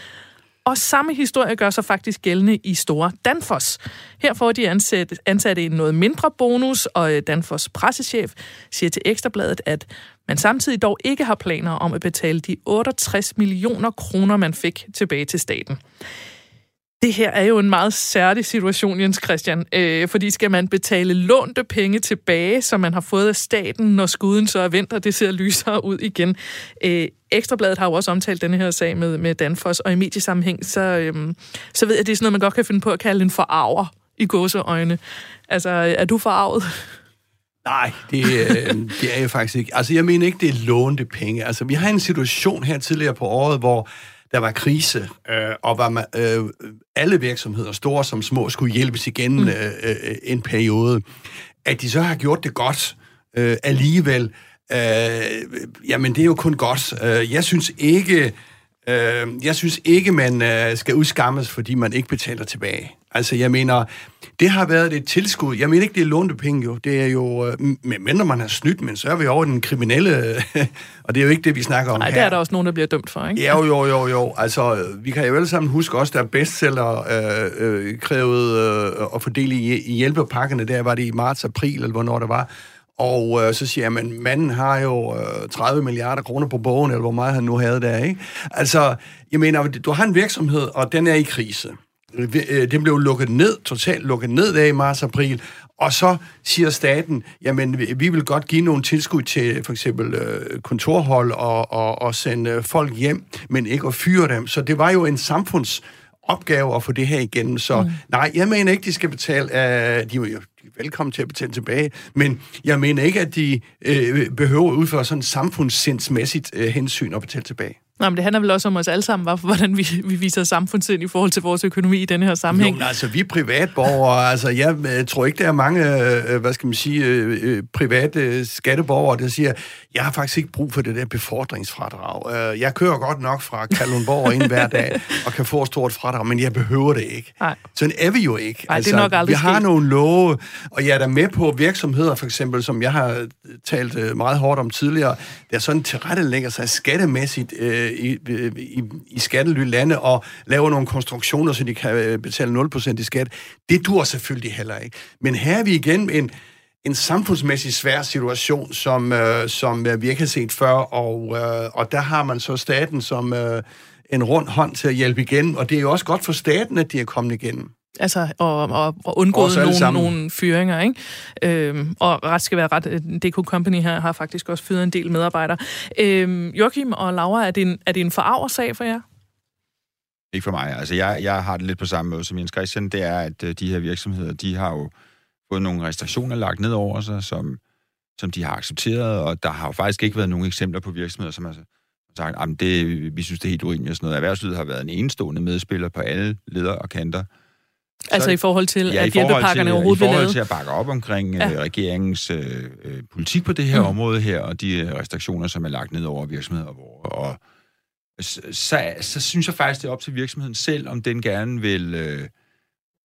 Speaker 1: Og samme historie gør sig faktisk gældende i Store Danfoss. Her får de ansat, ansatte en noget mindre bonus, og øh, Danfoss pressechef siger til Ekstrabladet, at man samtidig dog ikke har planer om at betale de 68 millioner kroner, man fik tilbage til staten. Det her er jo en meget særlig situation, Jens Christian, øh, fordi skal man betale lånte penge tilbage, som man har fået af staten, når skuden så er vendt, og det ser lysere ud igen. Øh, Ekstrabladet har jo også omtalt denne her sag med, med Danfoss, og i mediesammenhæng, så, øh, så ved jeg, at det er sådan noget, man godt kan finde på at kalde en forarver i gåseøjne. Altså, er du forarvet?
Speaker 2: Nej, det, øh, det er jeg faktisk ikke. Altså, jeg mener ikke, det er lånte penge. Altså, vi har en situation her tidligere på året, hvor der var krise, øh, og var man, øh, alle virksomheder, store som små, skulle hjælpes igen mm. øh, øh, en periode. At de så har gjort det godt øh, alligevel, øh, jamen det er jo kun godt. Øh, jeg synes ikke, øh, jeg synes ikke, man øh, skal udskammes, fordi man ikke betaler tilbage. Altså, jeg mener, det har været et tilskud. Jeg mener ikke, det er lånte penge, jo. Det er jo, øh, mindre man har snydt, men så er vi over den kriminelle, og det er jo ikke det, vi snakker om
Speaker 1: Nej,
Speaker 2: her.
Speaker 1: det er der også nogen, der bliver dømt for, ikke?
Speaker 2: Jo, jo, jo, jo. Altså, vi kan jo alle sammen huske også, der bestseller øh, øh, krævede øh, at fordele i, hjælpepakkerne, der var det i marts, april, eller hvornår det var. Og øh, så siger jeg, at manden har jo øh, 30 milliarder kroner på bogen, eller hvor meget han nu havde der, ikke? Altså, jeg mener, du har en virksomhed, og den er i krise. Øh, den blev lukket ned, totalt lukket ned af i marts-april, og så siger staten, jamen vi vil godt give nogle tilskud til for eksempel øh, kontorhold og, og, og sende folk hjem, men ikke at fyre dem. Så det var jo en samfunds opgave at få det her igennem. Så mm. nej, jeg mener ikke, de skal betale, uh, de er jo velkommen til at betale tilbage, men jeg mener ikke, at de uh, behøver at udføre sådan samfundssindsmæssigt uh, hensyn og betale tilbage.
Speaker 1: Nej, men det handler vel også om os alle sammen, hvordan vi, vi viser samfundssind i forhold til vores økonomi i denne her sammenhæng.
Speaker 2: Jo, altså vi er privatborgere, altså jeg tror ikke, der er mange, øh, hvad skal man sige, øh, øh, private skatteborgere, der siger, jeg har faktisk ikke brug for det der befordringsfradrag. Jeg kører godt nok fra Kalundborg ind hver dag, og kan få et stort fradrag, men jeg behøver det ikke. Nej. Sådan er vi jo ikke.
Speaker 1: Nej, altså, det er altså, nok aldrig
Speaker 2: Vi har sket. nogle love, og jeg er da med på virksomheder, for eksempel, som jeg har talt meget hårdt om tidligere, der sådan tilrettelægger sig skattemæssigt øh, Øh, øh, i, i, i skattely-lande og laver nogle konstruktioner, så de kan øh, betale 0% i skat. Det dur selvfølgelig heller ikke. Men her er vi igen en, en samfundsmæssig svær situation, som, øh, som vi ikke har set før, og, øh, og der har man så staten som øh, en rund hånd til at hjælpe igen, og det er jo også godt for staten, at de er kommet igennem.
Speaker 1: Altså, og, og, og undgå nogle, nogle fyringer, ikke? Øhm, og ret skal være ret, øh, DK Company her har faktisk også fyret en del medarbejdere. Øhm, Joachim og Laura, er det en, er det en forarversag for jer?
Speaker 3: Ikke for mig. Altså, jeg, jeg har det lidt på samme måde som Jens Christian. Det er, at øh, de her virksomheder, de har jo fået nogle restriktioner lagt ned over sig, som, som de har accepteret, og der har jo faktisk ikke været nogen eksempler på virksomheder, som har sagt, at det, vi synes, det er helt urimeligt. Sådan noget. Erhvervslivet har været en enestående medspiller på alle leder og kanter
Speaker 1: Altså i forhold til,
Speaker 3: ja,
Speaker 1: at hjælpepakkerne overhovedet
Speaker 3: bliver
Speaker 1: lavet?
Speaker 3: I forhold til at bakke op omkring ja. øh, regeringens øh, øh, politik på det her mm. område her, og de øh, restriktioner, som er lagt ned over virksomheder. Hvor, og så, så, så synes jeg faktisk, det er op til virksomheden selv, om den gerne vil... Øh,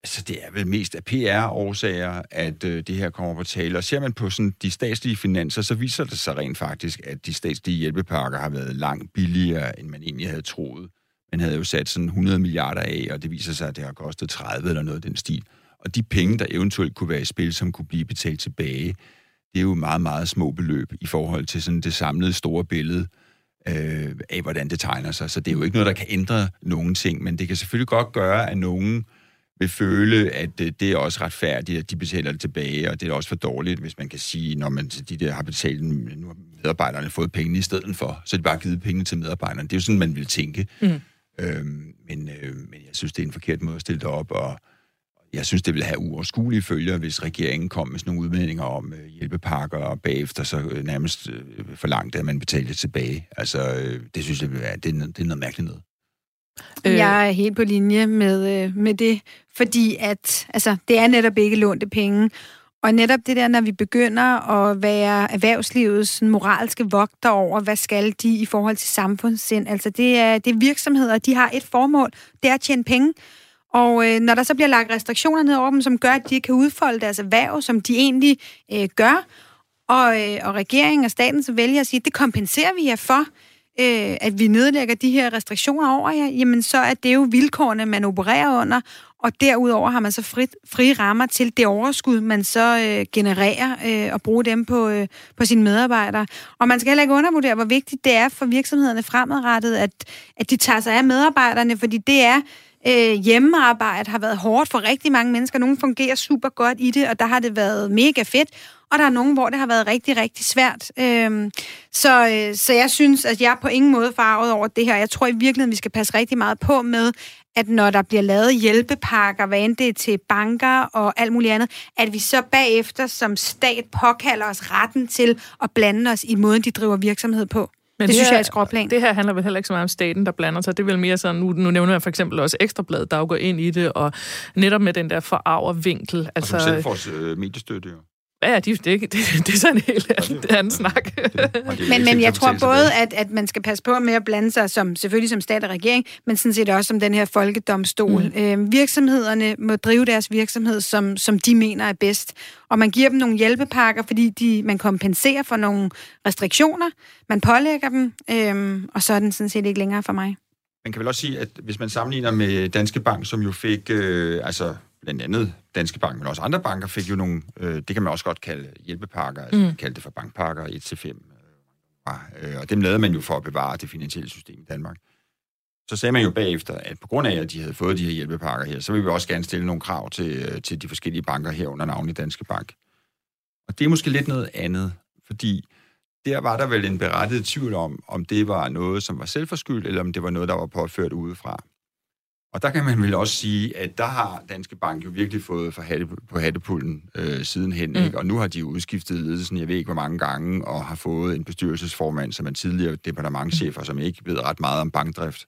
Speaker 3: altså, det er vel mest af PR-årsager, at øh, det her kommer på tale. Og ser man på sådan, de statslige finanser, så viser det sig rent faktisk, at de statslige hjælpepakker har været langt billigere, end man egentlig havde troet. Man havde jo sat sådan 100 milliarder af, og det viser sig, at det har kostet 30 eller noget af den stil. Og de penge, der eventuelt kunne være i spil, som kunne blive betalt tilbage, det er jo meget, meget små beløb i forhold til sådan det samlede store billede øh, af, hvordan det tegner sig. Så det er jo ikke noget, der kan ændre nogen ting, men det kan selvfølgelig godt gøre, at nogen vil føle, at øh, det er også retfærdigt, at de betaler det tilbage, og det er også for dårligt, hvis man kan sige, når man de der har betalt, nu har medarbejderne fået pengene i stedet for, så er de bare givet pengene til medarbejderne. Det er jo sådan, man vil tænke. Mm. Øhm, men, øh, men jeg synes, det er en forkert måde at stille det op, og jeg synes, det vil have uoverskuelige følger, hvis regeringen kom med sådan nogle udmeldinger om øh, hjælpepakker, og bagefter så øh, nærmest øh, forlangte, at man betalte tilbage. Altså, øh, det synes jeg, det er, det er noget mærkeligt noget.
Speaker 4: Øh. Jeg er helt på linje med, øh, med det, fordi at, altså, det er netop ikke lånte penge, og netop det der, når vi begynder at være erhvervslivets moralske vogter over, hvad skal de i forhold til samfundssind, altså det er, det er virksomheder, de har et formål, det er at tjene penge. Og øh, når der så bliver lagt restriktioner ned over dem, som gør, at de kan udfolde deres erhverv, som de egentlig øh, gør, og, øh, og regeringen og staten så vælger at sige, det kompenserer vi jer for, øh, at vi nedlægger de her restriktioner over jer, jamen så er det jo vilkårene, man opererer under, og derudover har man så frit, frie rammer til det overskud, man så øh, genererer øh, og bruger dem på, øh, på sine medarbejdere. Og man skal heller ikke undervurdere, hvor vigtigt det er for virksomhederne fremadrettet, at, at de tager sig af medarbejderne, fordi det er øh, hjemmearbejde har været hårdt for rigtig mange mennesker. Nogle fungerer super godt i det, og der har det været mega fedt. Og der er nogen, hvor det har været rigtig, rigtig svært. Øhm, så, øh, så jeg synes, at jeg er på ingen måde farvet over det her. Jeg tror i virkeligheden, vi skal passe rigtig meget på med, at når der bliver lavet hjælpepakker, hvad end det er til banker og alt muligt andet, at vi så bagefter som stat påkalder os retten til at blande os i måden, de driver virksomhed på. Men det, det synes her, jeg er et skråplan.
Speaker 1: Det her handler vel heller ikke så meget om staten, der blander sig. Det er vel mere sådan, nu, nu nævner jeg for eksempel også Ekstrabladet, der går ind i det, og netop med den der forarvervinkel.
Speaker 3: Altså, og som selv får øh, mediestøtte, jo.
Speaker 1: Ja, det, det, det, det er sådan en helt anden, anden snak.
Speaker 4: men, men jeg tror både, at, at man skal passe på med at blande sig, som, selvfølgelig som stat og regering, men sådan set også som den her folkedomstol. Mm. Øh, virksomhederne må drive deres virksomhed, som, som de mener er bedst. Og man giver dem nogle hjælpepakker, fordi de, man kompenserer for nogle restriktioner, man pålægger dem, øh, og så er den sådan set ikke længere for mig.
Speaker 3: Man kan vel også sige, at hvis man sammenligner med Danske Bank, som jo fik, øh, altså blandt andet Danske Bank, men også andre banker, fik jo nogle, øh, det kan man også godt kalde hjælpepakker, altså mm. man kalde det for bankpakker 1-5. Øh, og dem lavede man jo for at bevare det finansielle system i Danmark. Så sagde man jo bagefter, at på grund af, at de havde fået de her hjælpepakker her, så vil vi også gerne stille nogle krav til, øh, til de forskellige banker her under navnet Danske Bank. Og det er måske lidt noget andet, fordi der var der vel en berettiget tvivl om, om det var noget, som var selvforskyldt, eller om det var noget, der var påført udefra. Og der kan man vel også sige, at der har Danske Bank jo virkelig fået for hatte, på hattepullen øh, sidenhen, mm. ikke? og nu har de jo udskiftet ledelsen, jeg ved ikke hvor mange gange, og har fået en bestyrelsesformand, som er tidligere departementchef, og som ikke ved ret meget om bankdrift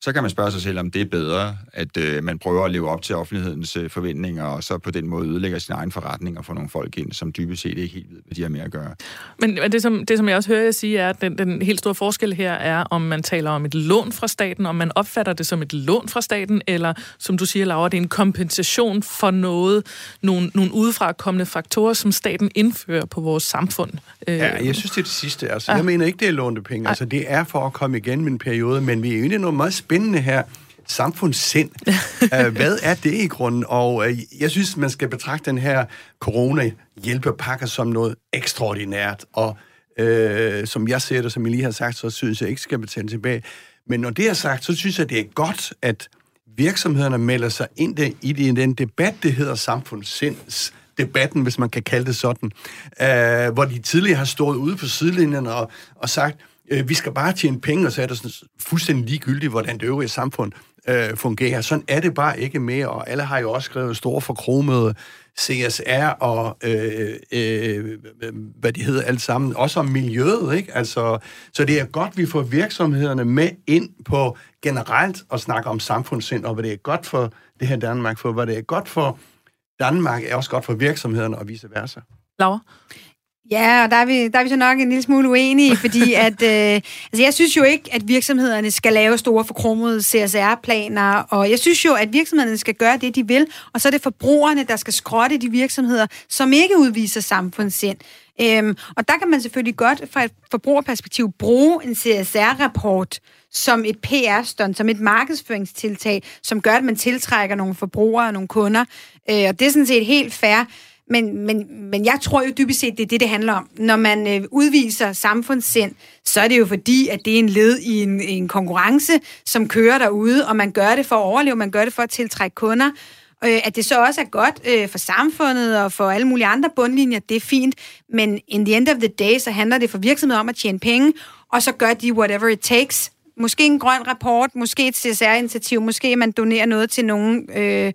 Speaker 3: så kan man spørge sig selv, om det er bedre, at øh, man prøver at leve op til offentlighedens øh, forventninger, og så på den måde ødelægger sin egen forretning og får nogle folk ind, som dybest set ikke helt ved, hvad de har med at gøre.
Speaker 1: Men, men det, som, det, som jeg også hører jer sige, er, at den, den helt store forskel her er, om man taler om et lån fra staten, om man opfatter det som et lån fra staten, eller som du siger, Laura, det er en kompensation for noget, nogle, nogle udefra kommende faktorer, som staten indfører på vores samfund.
Speaker 2: Øh, ja, jeg synes, det er det sidste. Altså, ja. Jeg mener ikke, det er lånte penge. Altså, det er for at komme igen med en periode, men vi er jo egentlig noget meget spændende her samfundssind. uh, hvad er det i grunden? Og uh, jeg synes, man skal betragte den her corona-hjælpepakke som noget ekstraordinært, og uh, som jeg ser det, som jeg lige har sagt, så synes jeg ikke skal betale tilbage. Men når det er sagt, så synes jeg, det er godt, at virksomhederne melder sig ind i den debat, det hedder samfundssinds debatten, hvis man kan kalde det sådan, uh, hvor de tidligere har stået ude på sidelinjen og, og sagt, øh, vi skal bare tjene penge, og så er det sådan fuldstændig ligegyldigt, hvordan det øvrige samfund øh, fungerer. Sådan er det bare ikke mere, og alle har jo også skrevet store forkromede CSR og øh, øh, hvad de hedder alt sammen, også om miljøet, ikke? Altså, så det er godt, vi får virksomhederne med ind på generelt at snakke om samfundssind, og hvad det er godt for det her Danmark, for hvad det er godt for Danmark, er også godt for virksomhederne og vice versa.
Speaker 1: Laura?
Speaker 4: Ja, og der er, vi, der er vi så nok en lille smule uenige, fordi at, øh, altså jeg synes jo ikke, at virksomhederne skal lave store forkromede CSR-planer, og jeg synes jo, at virksomhederne skal gøre det, de vil, og så er det forbrugerne, der skal skrotte de virksomheder, som ikke udviser samfundssind. Øhm, og der kan man selvfølgelig godt fra et forbrugerperspektiv bruge en CSR-rapport som et PR-stunt, som et markedsføringstiltag, som gør, at man tiltrækker nogle forbrugere og nogle kunder. Øh, og det er sådan set helt fair. Men, men, men jeg tror jo dybest set, det er det, det handler om. Når man øh, udviser samfundssind, så er det jo fordi, at det er en led i en, en konkurrence, som kører derude, og man gør det for at overleve, man gør det for at tiltrække kunder. Øh, at det så også er godt øh, for samfundet og for alle mulige andre bundlinjer, det er fint. Men in the end of the day, så handler det for virksomheder om at tjene penge, og så gør de whatever it takes. Måske en grøn rapport, måske et CSR-initiativ, måske man donerer noget til nogen... Øh,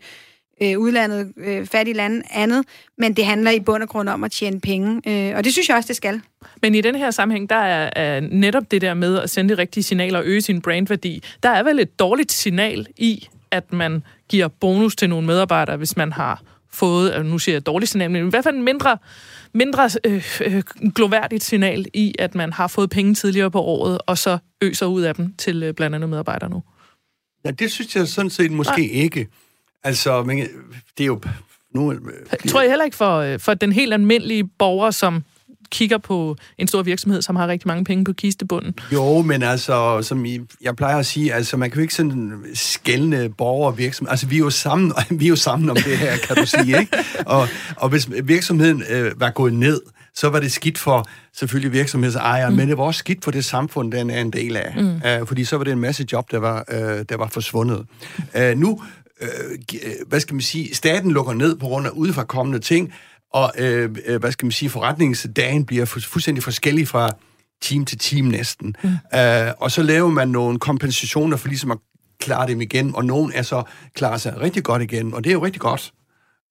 Speaker 4: øh, udlandet, øh, fattige lande, andet, men det handler i bund og grund om at tjene penge, øh, og det synes jeg også, det skal.
Speaker 1: Men i den her sammenhæng, der er, er netop det der med at sende de rigtige signaler og øge sin brandværdi, der er vel et dårligt signal i, at man giver bonus til nogle medarbejdere, hvis man har fået, nu siger jeg dårligt signal, men i hvert fald en mindre, mindre øh, øh, gloværdigt signal i, at man har fået penge tidligere på året, og så øser ud af dem til øh, blandt andet medarbejdere nu.
Speaker 2: Ja, det synes jeg sådan set måske Nej. ikke. Altså, men det er jo... Nu,
Speaker 1: tror jeg heller ikke for, øh, for den helt almindelige borger, som kigger på en stor virksomhed, som har rigtig mange penge på kistebunden.
Speaker 2: Jo, men altså, som jeg plejer at sige, altså, man kan jo ikke sådan skældne borgere og virksomhed. Altså, vi er jo sammen, vi er jo sammen om det her, kan du sige, ikke? Og, og hvis virksomheden øh, var gået ned, så var det skidt for selvfølgelig virksomhedsejere, mm. men det var også skidt for det samfund, den er en del af. Mm. Uh, fordi så var det en masse job, der var, uh, der var forsvundet. Uh, nu Øh, øh, hvad skal man sige, staten lukker ned på grund af udefrakommende ting, og øh, øh, hvad skal man sige, forretningsdagen bliver fu- fuldstændig forskellig fra team til team næsten. Mm. Øh, og så laver man nogle kompensationer for ligesom at klare dem igen, og nogen er så klarer sig rigtig godt igen, og det er jo rigtig godt.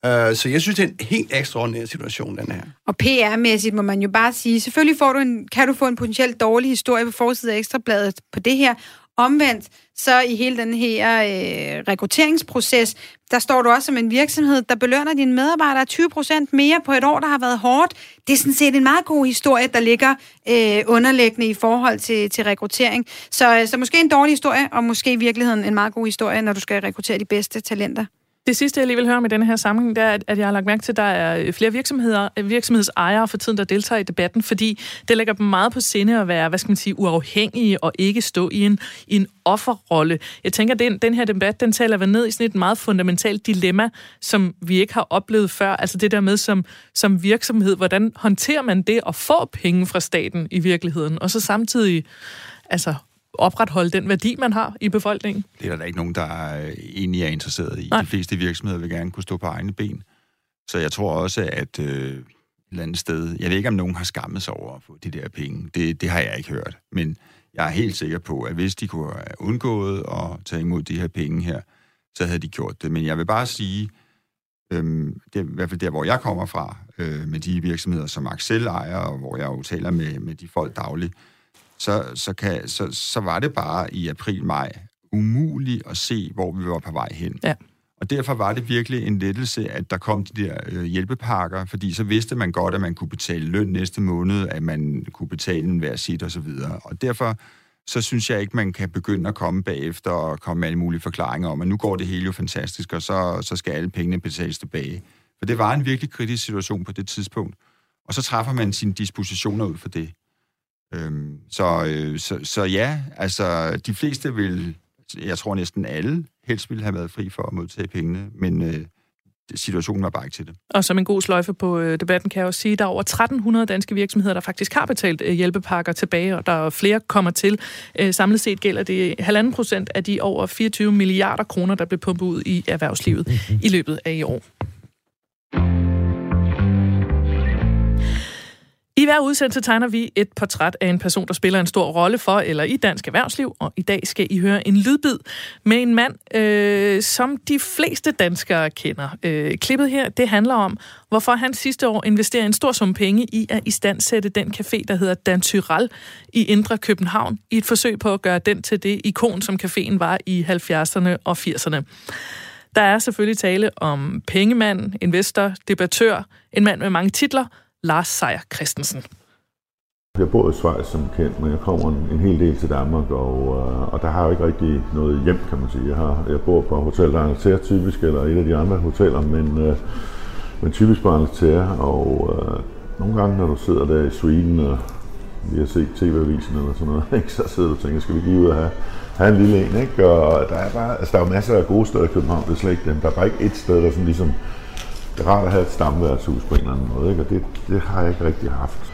Speaker 2: Uh, så jeg synes, det er en helt ekstraordinær situation, den her.
Speaker 4: Og PR-mæssigt må man jo bare sige, selvfølgelig får du en, kan du få en potentielt dårlig historie på forsiden af Ekstrabladet på det her, Omvendt, så i hele den her øh, rekrutteringsproces, der står du også som en virksomhed, der belønner dine medarbejdere 20% mere på et år, der har været hårdt. Det er sådan set en meget god historie, der ligger øh, underliggende i forhold til, til rekruttering. Så, øh, så måske en dårlig historie, og måske i virkeligheden en meget god historie, når du skal rekruttere de bedste talenter.
Speaker 1: Det sidste, jeg lige vil høre med denne her sammenhæng, det er, at jeg har lagt mærke til, at der er flere virksomheder, virksomhedsejere for tiden, der deltager i debatten, fordi det lægger dem meget på sinde at være, hvad skal man sige, uafhængige og ikke stå i en, i en offerrolle. Jeg tænker, at den, den her debat, den taler vel ned i sådan et meget fundamentalt dilemma, som vi ikke har oplevet før. Altså det der med som, som virksomhed, hvordan håndterer man det at få penge fra staten i virkeligheden, og så samtidig altså opretholde den værdi, man har i befolkningen.
Speaker 3: Det er der ikke nogen, der egentlig er interesseret i. Nej. De fleste virksomheder vil gerne kunne stå på egne ben. Så jeg tror også, at øh, et eller andet sted... Jeg ved ikke, om nogen har skammet sig over at få de der penge. Det, det har jeg ikke hørt. Men jeg er helt sikker på, at hvis de kunne have undgået at tage imod de her penge her, så havde de gjort det. Men jeg vil bare sige, øhm, det er i hvert fald der, hvor jeg kommer fra, øh, med de virksomheder, som Axel ejer, og hvor jeg jo taler med, med de folk dagligt, så, så, kan, så, så var det bare i april-maj umuligt at se, hvor vi var på vej hen. Ja. Og derfor var det virkelig en lettelse, at der kom de der øh, hjælpepakker, fordi så vidste man godt, at man kunne betale løn næste måned, at man kunne betale en hver sit og så videre. Og derfor så synes jeg ikke, man kan begynde at komme bagefter og komme med alle mulige forklaringer om, at nu går det hele jo fantastisk, og så, så skal alle pengene betales tilbage. For det var en virkelig kritisk situation på det tidspunkt. Og så træffer man sine dispositioner ud for det. Øhm, så, øh, så, så ja, altså de fleste vil, jeg tror næsten alle, helst ville have været fri for at modtage pengene, men øh, situationen var bare ikke til det.
Speaker 1: Og som en god sløjfe på øh, debatten kan jeg også sige, at der er over 1300 danske virksomheder, der faktisk har betalt øh, hjælpepakker tilbage, og der er flere kommer til. Øh, samlet set gælder det halvanden procent af de over 24 milliarder kroner, der blev pumpet ud i erhvervslivet i løbet af i år. I hver udsendelse tegner vi et portræt af en person, der spiller en stor rolle for eller i dansk erhvervsliv, og i dag skal I høre en lydbid med en mand, øh, som de fleste danskere kender. Øh, klippet her, det handler om, hvorfor han sidste år investerer en stor sum penge i at istandsætte den café, der hedder Dan Tyrell i Indre København, i et forsøg på at gøre den til det ikon, som caféen var i 70'erne og 80'erne. Der er selvfølgelig tale om pengemand, investor, debattør, en mand med mange titler, Lars Seier Christensen.
Speaker 5: Jeg bor i Schweiz som kendt, men jeg kommer en, en hel del til Danmark, og, øh, og der har jeg ikke rigtig noget hjem, kan man sige. Jeg, har, jeg bor på Hotel Angleterre typisk, eller et af de andre hoteller, men, øh, men typisk på Angleterre, og øh, nogle gange, når du sidder der i Sweden, og vi har set TV-avisen eller sådan noget, ikke, så sidder du og tænker, skal vi lige ud og have, have en lille en, ikke? Og der er bare, altså der er jo masser af gode steder i København, det er slet ikke dem. Der er bare ikke et sted, der sådan ligesom, det er rart at have et stamværtshus på en eller anden måde, ikke? Og det, det har jeg ikke rigtig haft.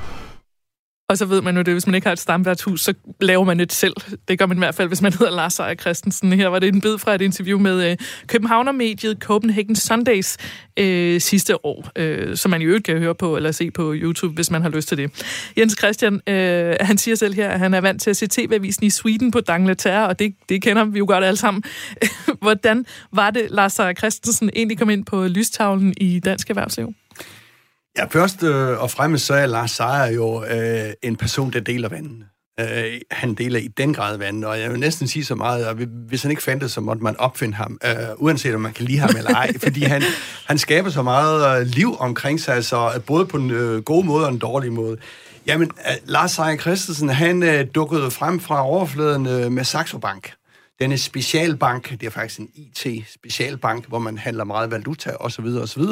Speaker 1: Og så ved man jo det, hvis man ikke har et stamværtshus, så laver man et selv. Det gør man i hvert fald, hvis man hedder Lars Seier Christensen. Her var det en bid fra et interview med øh, Københavnermediet Copenhagen Sundays øh, sidste år, øh, som man i øvrigt kan høre på eller se på YouTube, hvis man har lyst til det. Jens Christian, øh, han siger selv her, at han er vant til at se tv-avisen i Sweden på Dangleterre, og det, det kender vi jo godt alle sammen. Hvordan var det, Lars Seier Christensen egentlig kom ind på lystavlen i Dansk Erhvervsliv?
Speaker 2: Ja, først øh, og fremmest så er Lars Seier jo øh, en person, der deler vandene. Øh, han deler i den grad vandene, og jeg vil næsten sige så meget, at hvis han ikke fandtes, så måtte man opfinde ham, øh, uanset om man kan lide ham eller ej, fordi han, han skaber så meget øh, liv omkring sig, så øh, både på en øh, god måde og en dårlig måde. Jamen, øh, Lars Seier Christensen, han øh, dukkede frem fra overfladen øh, med Saxo Bank. Denne specialbank, det er faktisk en IT-specialbank, hvor man handler meget valuta osv. osv.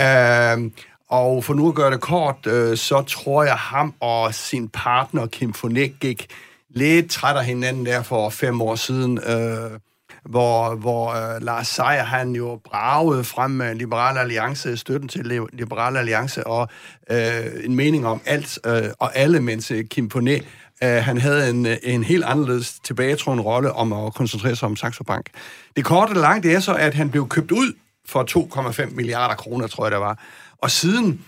Speaker 2: Øh, og for nu at gøre det kort, øh, så tror jeg, ham og sin partner Kim Fonek gik lidt træt af hinanden der for fem år siden, øh, hvor, hvor øh, Lars Seier, han jo bragede frem med Liberal Alliance, støtten til Liberal Alliance, og øh, en mening om alt øh, og alle, mens øh, Kim Fonek Uh, han havde en, en helt anderledes tilbagetroende rolle om at koncentrere sig om Saxo Bank. Det korte og lange, det er så, at han blev købt ud for 2,5 milliarder kroner, tror jeg det var. Og siden,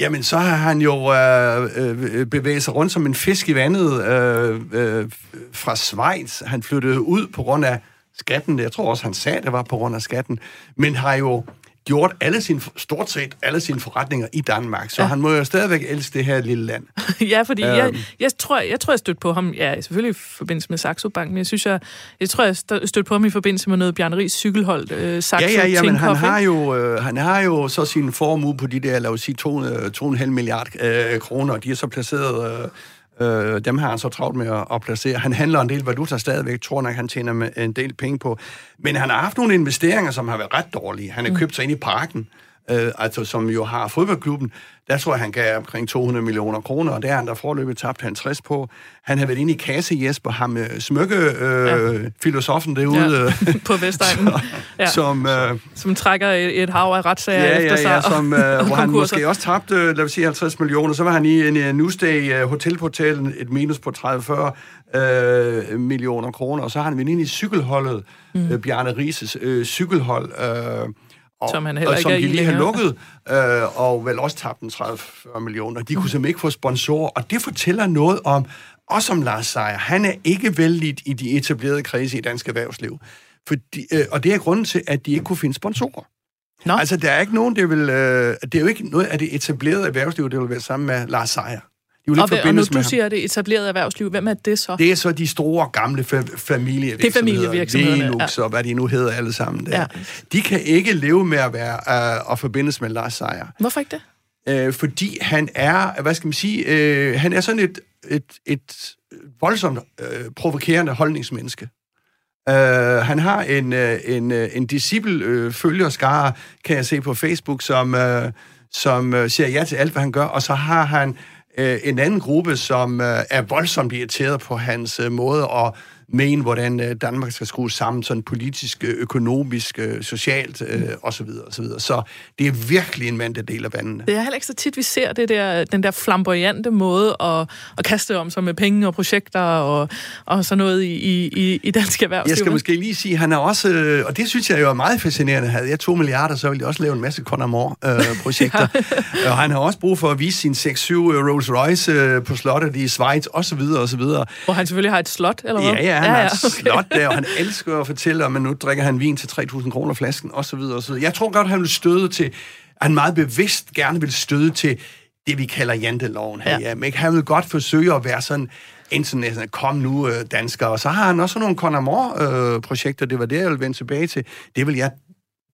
Speaker 2: jamen så har han jo øh, øh, øh, bevæget sig rundt som en fisk i vandet øh, øh, fra Schweiz. Han flyttede ud på grund af skatten. Jeg tror også, han sagde, det var på grund af skatten. Men har jo gjort alle sine, stort set alle sine forretninger i Danmark, så ja. han må jo stadigvæk elske det her lille land.
Speaker 1: ja, fordi øhm. jeg, jeg, tror, jeg tror, jeg stødte på ham, ja, selvfølgelig i forbindelse med Saxo Bank, men jeg synes, jeg, jeg tror, jeg stødte på ham i forbindelse med noget Bjarne Ries cykelhold, øh, Saxo
Speaker 2: Ja, ja, ja, men han har, jo, øh, han har jo så sin formue på de der, lad os sige, 2,5 milliard øh, kroner, de er så placeret... Øh, Øh, dem har han så travlt med at, at placere. Han handler en del valuta stadigvæk, tror nok, han tjener en del penge på. Men han har haft nogle investeringer, som har været ret dårlige. Han har mm. købt sig ind i parken, øh, altså som jo har fodboldklubben. Der tror jeg, han gav omkring 200 millioner kroner, og der har han der forløbet tabt 50 på. Han har været inde i kasse Jesper, ham øh, smukke øh, ja. filosofen derude.
Speaker 1: Ja. på Vestegnen. ja.
Speaker 2: som, øh,
Speaker 1: som trækker et, et hav af retssager
Speaker 2: ja,
Speaker 1: efter sig.
Speaker 2: Ja, som, øh, hvor han måske også tabte, øh, lad os sige, 50 millioner. Så var han i en, en Newsday uh, hotelportal, et minus på 30-40 øh, millioner kroner. Og så har han været inde i cykelholdet, mm. øh, Bjarne Rises øh, cykelhold, øh,
Speaker 1: og, som han heller
Speaker 2: og,
Speaker 1: ikke
Speaker 2: som de lige har lukket,
Speaker 1: øh,
Speaker 2: og vel også tabt en 30-40 millioner. De kunne simpelthen ikke få sponsorer, og det fortæller noget om, også om Lars Seier. Han er ikke vældig i de etablerede kredse i dansk erhvervsliv. Fordi, øh, og det er grunden til, at de ikke kunne finde sponsorer. Nå. Altså, der er ikke nogen, det vil... Øh, det er jo ikke noget af det etablerede erhvervsliv, det vil være sammen med Lars Seier.
Speaker 1: De og, og når du siger det etablerede erhvervsliv, hvem er det så?
Speaker 2: Det er så de store, gamle fa- familievirksomheder. Det er familievirksomhederne. Velux ja. og hvad de nu hedder alle sammen der. Ja. De kan ikke leve med at være uh, og forbindes med Lars Seier.
Speaker 1: Hvorfor ikke
Speaker 2: det? Uh, fordi han er, hvad skal man sige, uh, han er sådan et, et, et voldsomt uh, provokerende holdningsmenneske. Uh, han har en, uh, en, uh, en disciple uh, følgerskare, kan jeg se på Facebook, som, uh, som uh, siger ja til alt, hvad han gør, og så har han øh, en anden gruppe, som øh, er voldsomt irriteret på hans øh, måde at mene, hvordan øh, Danmark skal skrues sammen, sådan politisk, øh, økonomisk, øh, socialt øh, osv. osv. Så det er virkelig en mand, der deler vandene.
Speaker 1: Det er heller ikke så tit, vi ser det der, den der flamboyante måde at, at kaste om sig med penge og projekter og, og sådan noget i, i, i dansk erhvervsliv.
Speaker 2: Jeg skal måske lige sige, han er også, og det synes jeg jo er meget fascinerende, havde jeg to milliarder, så ville jeg også lave en masse Conamore-projekter. Øh, og han har også brug for at vise sin 6-7 Rolls Royce på slottet i Schweiz, osv. osv.
Speaker 1: Hvor han selvfølgelig har et slot, eller hvad?
Speaker 2: Ja, ja, han ja, ja, har et okay. slot der, og han elsker at fortælle om, at nu drikker han vin til 3.000 kroner flasken, osv. osv. Jeg tror godt, han vil støde til, han meget bevidst gerne vil støde til det, vi kalder janteloven her. Ja. Ja, han vil godt forsøge at være sådan international, kom nu øh, danskere. Og så har han også nogle Conamore-projekter, øh, det var det, jeg ville vende tilbage til. Det vil jeg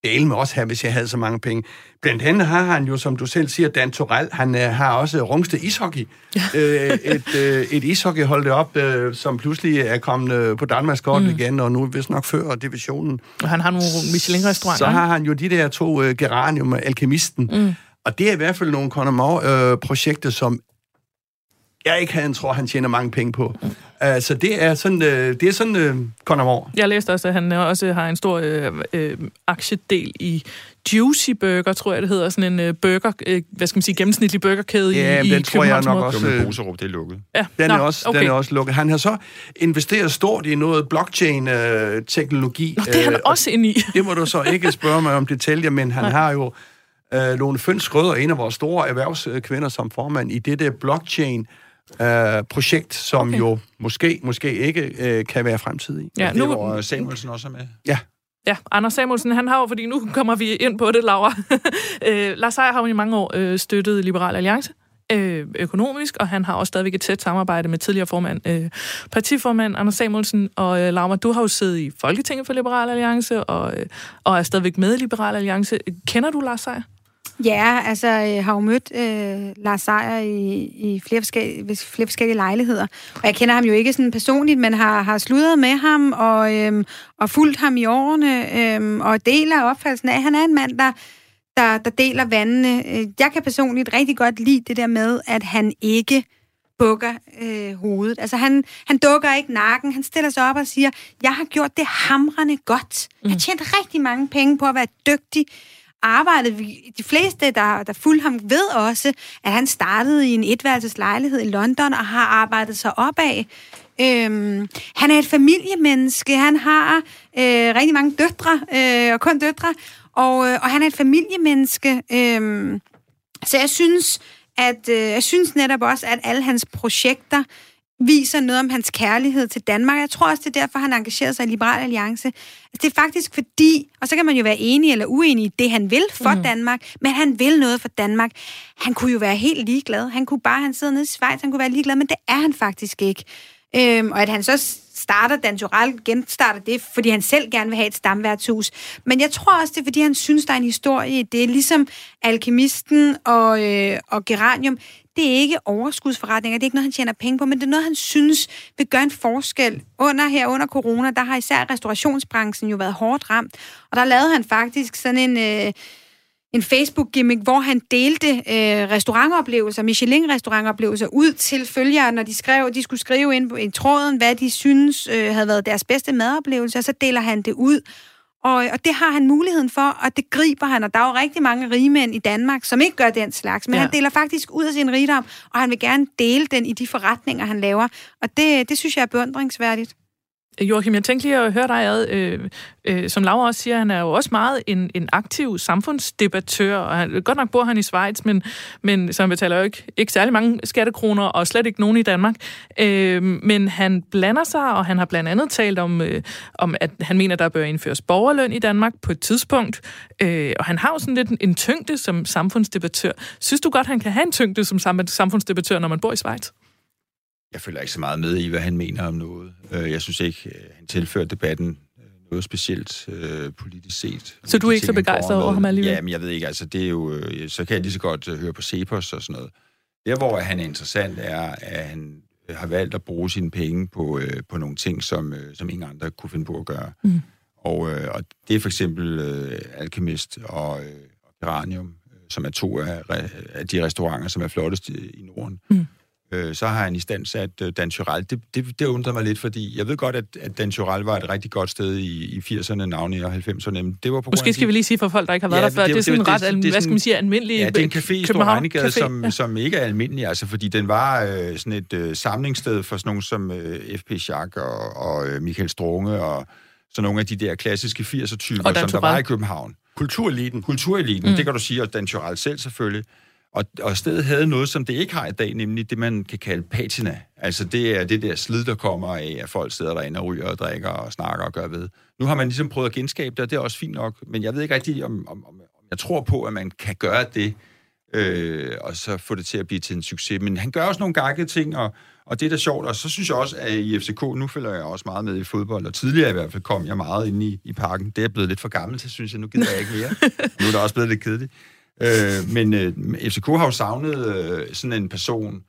Speaker 2: dele med os her, hvis jeg havde så mange penge. Blandt andet har han jo, som du selv siger, Dan Torell, han øh, har også Rungsted Ishockey. Øh, et, øh, et ishockeyhold op, øh, som pludselig er kommet øh, på Danmarks kort mm. igen, og nu vist nok før divisionen.
Speaker 1: Og han har nogle Michelin-restauranter.
Speaker 2: Så har han jo de der to øh, Geranium og Alkemisten. Mm. Og det er i hvert fald nogle Connemore-projekter, øh, som jeg ikke han tror, han tjener mange penge på. Mm. Uh, så det er sådan, uh, det er sådan uh, Conor
Speaker 1: Jeg læste også, at han også har en stor uh, uh, aktiedel i Juicy Burger, tror jeg det hedder. Sådan en uh, burger, uh, hvad skal man sige, gennemsnitlig burgerkæde
Speaker 2: ja,
Speaker 1: i,
Speaker 2: den i tror jeg nok også...
Speaker 3: Det Boserup, det er lukket.
Speaker 1: Ja.
Speaker 2: Den, Nå, er også, okay. den er også lukket. Han har så investeret stort i noget blockchain-teknologi.
Speaker 1: Uh, det er han uh, også inde i.
Speaker 2: det må du så ikke spørge mig om detaljer, men han Nej. har jo uh, Lone Føns Rødder, en af vores store erhvervskvinder som formand i det der blockchain øh, projekt, som okay. jo måske, måske ikke øh, kan være fremtidig.
Speaker 3: Ja, nu... Det var Samuelsen også med.
Speaker 2: Ja.
Speaker 1: Ja, Anders Samuelsen, han har jo, fordi nu kommer vi ind på det, Laura. øh, Lars Seier har jo i mange år øh, støttet Liberal Alliance øh, økonomisk, og han har også stadigvæk et tæt samarbejde med tidligere formand, øh, partiformand Anders Samuelsen. Og øh, Laura, du har jo siddet i Folketinget for Liberal Alliance, og, øh, og er stadigvæk med i Liberal Alliance. Kender du Lars Seier?
Speaker 4: Ja, altså jeg har jo mødt øh, Lars Seier i, i flere, forskellige, flere forskellige lejligheder. Og jeg kender ham jo ikke sådan personligt, men har, har sludret med ham og, øh, og fulgt ham i årene, øh, og deler opfattelsen af, at han er en mand, der, der, der deler vandene. Jeg kan personligt rigtig godt lide det der med, at han ikke bukker øh, hovedet. Altså han, han dukker ikke nakken, han stiller sig op og siger, jeg har gjort det hamrende godt. Jeg har mm. tjent rigtig mange penge på at være dygtig arbejdet, de fleste, der, der fulgte ham, ved også, at han startede i en etværelseslejlighed i London og har arbejdet sig opad. Øhm, han er et familiemenneske, han har øh, rigtig mange døtre, øh, og kun døtre, og, øh, og han er et familiemenneske. Øh, så jeg synes, at øh, jeg synes netop også, at alle hans projekter viser noget om hans kærlighed til Danmark. Jeg tror også, det er derfor, han engagerer sig i Liberal Alliance. Altså, det er faktisk fordi, og så kan man jo være enig eller uenig i det, han vil for mm. Danmark, men han vil noget for Danmark. Han kunne jo være helt ligeglad. Han kunne bare, han sidder nede i Schweiz, han kunne være ligeglad, men det er han faktisk ikke. Øhm, og at han så starter Dan Tural, genstarter det, fordi han selv gerne vil have et stamværtshus. Men jeg tror også, det er, fordi han synes, der er en historie Det er Ligesom Alkemisten og, øh, og Geranium, det er ikke overskudsforretninger, det er ikke noget, han tjener penge på, men det er noget, han synes vil gøre en forskel. Under her, under corona, der har især restaurationsbranchen jo været hårdt ramt, og der lavede han faktisk sådan en... Øh, en Facebook-gimmick, hvor han delte øh, restaurantoplevelser, Michelin-restaurantoplevelser, ud til følgere, når de skrev, de skulle skrive ind i tråden, hvad de synes øh, havde været deres bedste madoplevelser, så deler han det ud. Og, og det har han muligheden for, og det griber han. Og der er jo rigtig mange rigmænd i Danmark, som ikke gør den slags, men ja. han deler faktisk ud af sin rigdom, og han vil gerne dele den i de forretninger, han laver. Og det, det synes jeg er beundringsværdigt.
Speaker 1: Joachim, jeg tænkte lige at høre dig ad. Øh, øh, som Laura også siger, han er jo også meget en, en aktiv samfundsdebattør, og han, godt nok bor han i Schweiz, men, men så han betaler jo ikke, ikke særlig mange skattekroner, og slet ikke nogen i Danmark. Øh, men han blander sig, og han har blandt andet talt om, øh, om at han mener, der bør indføres borgerløn i Danmark på et tidspunkt. Øh, og han har jo sådan lidt en, en tyngde som samfundsdebattør. Synes du godt, han kan have en tyngde som samfundsdebattør, når man bor i Schweiz?
Speaker 3: Jeg følger ikke så meget med i, hvad han mener om noget. Øh, jeg synes ikke, øh, han tilfører debatten øh, noget specielt øh, politisk set.
Speaker 1: Så du er ikke så begejstret over ham alligevel?
Speaker 3: Ja, men jeg ved ikke, altså det er jo, så kan jeg lige så godt høre på Cepos og sådan noget. Der, hvor han er interessant, er, at han har valgt at bruge sine penge på, øh, på nogle ting, som, øh, som ingen andre kunne finde på at gøre. Mm. Og, øh, og det er for eksempel øh, Alchemist og, øh, og Geranium, øh, som er to af, af de restauranter, som er flottest i, i Norden. Mm øh, så har han i stand sat øh, Dan Tyrell. Det, det, det undrer mig lidt, fordi jeg ved godt, at, at Dan Tyrell var et rigtig godt sted i, i 80'erne, navne og 90'erne. Men det var på
Speaker 1: Måske skal vi lige sige for folk, der ikke har været ja, der før, det, det, er sådan det, ret, det, det, hvad skal man sige, almindelig
Speaker 3: Ja, det er en café i Stor som, ja. som ikke er almindelig, altså fordi den var øh, sådan et øh, samlingssted for sådan nogen som øh, F.P. Schack og, og øh, Michael Strunge og så nogle af de der klassiske 80'er-typer, som der var i København.
Speaker 2: Kultureliten.
Speaker 3: Kultureliten, mm. det kan du sige, og Dan Tyrell selv selvfølgelig. Og, og stedet havde noget, som det ikke har i dag, nemlig det, man kan kalde patina. Altså det er det der slid, der kommer af, at folk sidder derinde og ryger og drikker og snakker og gør ved. Nu har man ligesom prøvet at genskabe det, og det er også fint nok, men jeg ved ikke rigtig, om, om, om jeg tror på, at man kan gøre det, øh, og så få det til at blive til en succes. Men han gør også nogle gakkede ting, og, og det er da sjovt. Og så synes jeg også, at i FCK, nu følger jeg også meget med i fodbold, og tidligere i hvert fald kom jeg meget ind i, i parken. Det er blevet lidt for gammelt, så synes jeg, nu gider jeg ikke mere. nu er det også blevet lidt kedeligt. Øh, men øh, FCK har jo savnet øh, sådan en person,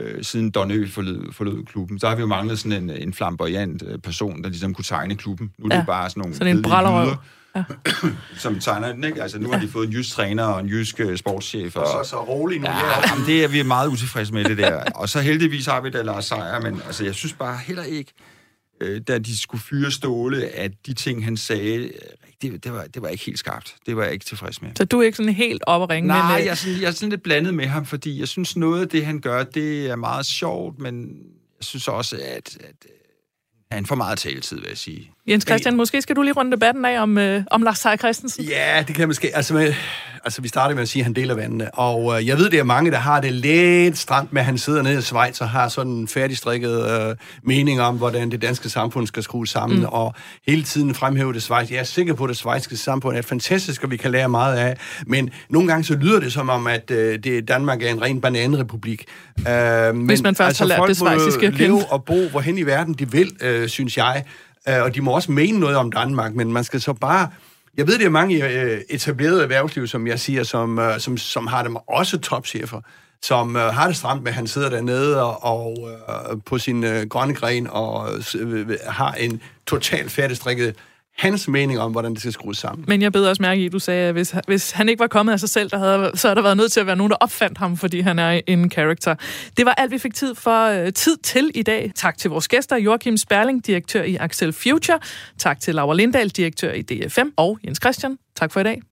Speaker 3: øh, siden Don Ø forlod, forlod klubben. Så har vi jo manglet sådan en, en flamboyant øh, person, der ligesom kunne tegne klubben. Nu er ja. det bare sådan nogle...
Speaker 1: Sådan en brællerøv. Ja.
Speaker 3: som tegner den, ikke? Altså, nu har de fået en jysk træner og en jysk uh, sportschef.
Speaker 2: Og så, så rolig nu.
Speaker 3: Ja, jamen, det er vi er meget utilfredse med, det der. Og så heldigvis har vi da Lars Seier, men altså, jeg synes bare heller ikke, øh, da de skulle fyre Ståle, at de ting, han sagde, det, det, var, det var ikke helt skarpt. Det var jeg ikke tilfreds med.
Speaker 1: Så du er ikke sådan helt op at ringe?
Speaker 3: Nej, men, øh... jeg, er sådan, jeg er sådan lidt blandet med ham, fordi jeg synes, noget af det, han gør, det er meget sjovt, men jeg synes også, at, at han får meget taletid, vil jeg sige.
Speaker 1: Jens Christian, måske skal du lige runde debatten af om, øh, om Lars Seier Christensen?
Speaker 2: Ja, det kan måske. Altså, med, altså vi starter med at sige, at han deler vandene. Og øh, jeg ved, det er mange, der har det lidt stramt med, at han sidder nede i Schweiz og har sådan en færdigstrikket øh, mening om, hvordan det danske samfund skal skrues sammen, mm. og hele tiden fremhæve det Schweiz. Jeg er sikker på, at det schweiziske samfund er fantastisk, og vi kan lære meget af. Men nogle gange så lyder det som om, at øh, det, Danmark er en ren bananrepublik.
Speaker 1: Øh, men, Hvis man først altså, har lært det schweiziske
Speaker 2: at leve og bo, hvorhen i verden de vil, øh, synes jeg. Øh, og de må også mene noget om Danmark, men man skal så bare... Jeg ved, det er mange øh, etablerede erhvervsliv, som jeg siger, som, øh, som, som har dem også topchefer, som øh, har det stramt med, at han sidder dernede og, og øh, på sin øh, grønne gren og øh, øh har en totalt færdigstrikket hans mening om, hvordan det skal skrues sammen.
Speaker 1: Men jeg beder også mærke i, at du sagde, at hvis, hvis han ikke var kommet af sig selv, der havde, så havde der været nødt til at være nogen, der opfandt ham, fordi han er en character. Det var alt, vi fik tid for øh, tid til i dag. Tak til vores gæster, Joachim Sperling, direktør i Axel Future. Tak til Laura Lindahl, direktør i DFM. Og Jens Christian, tak for i dag.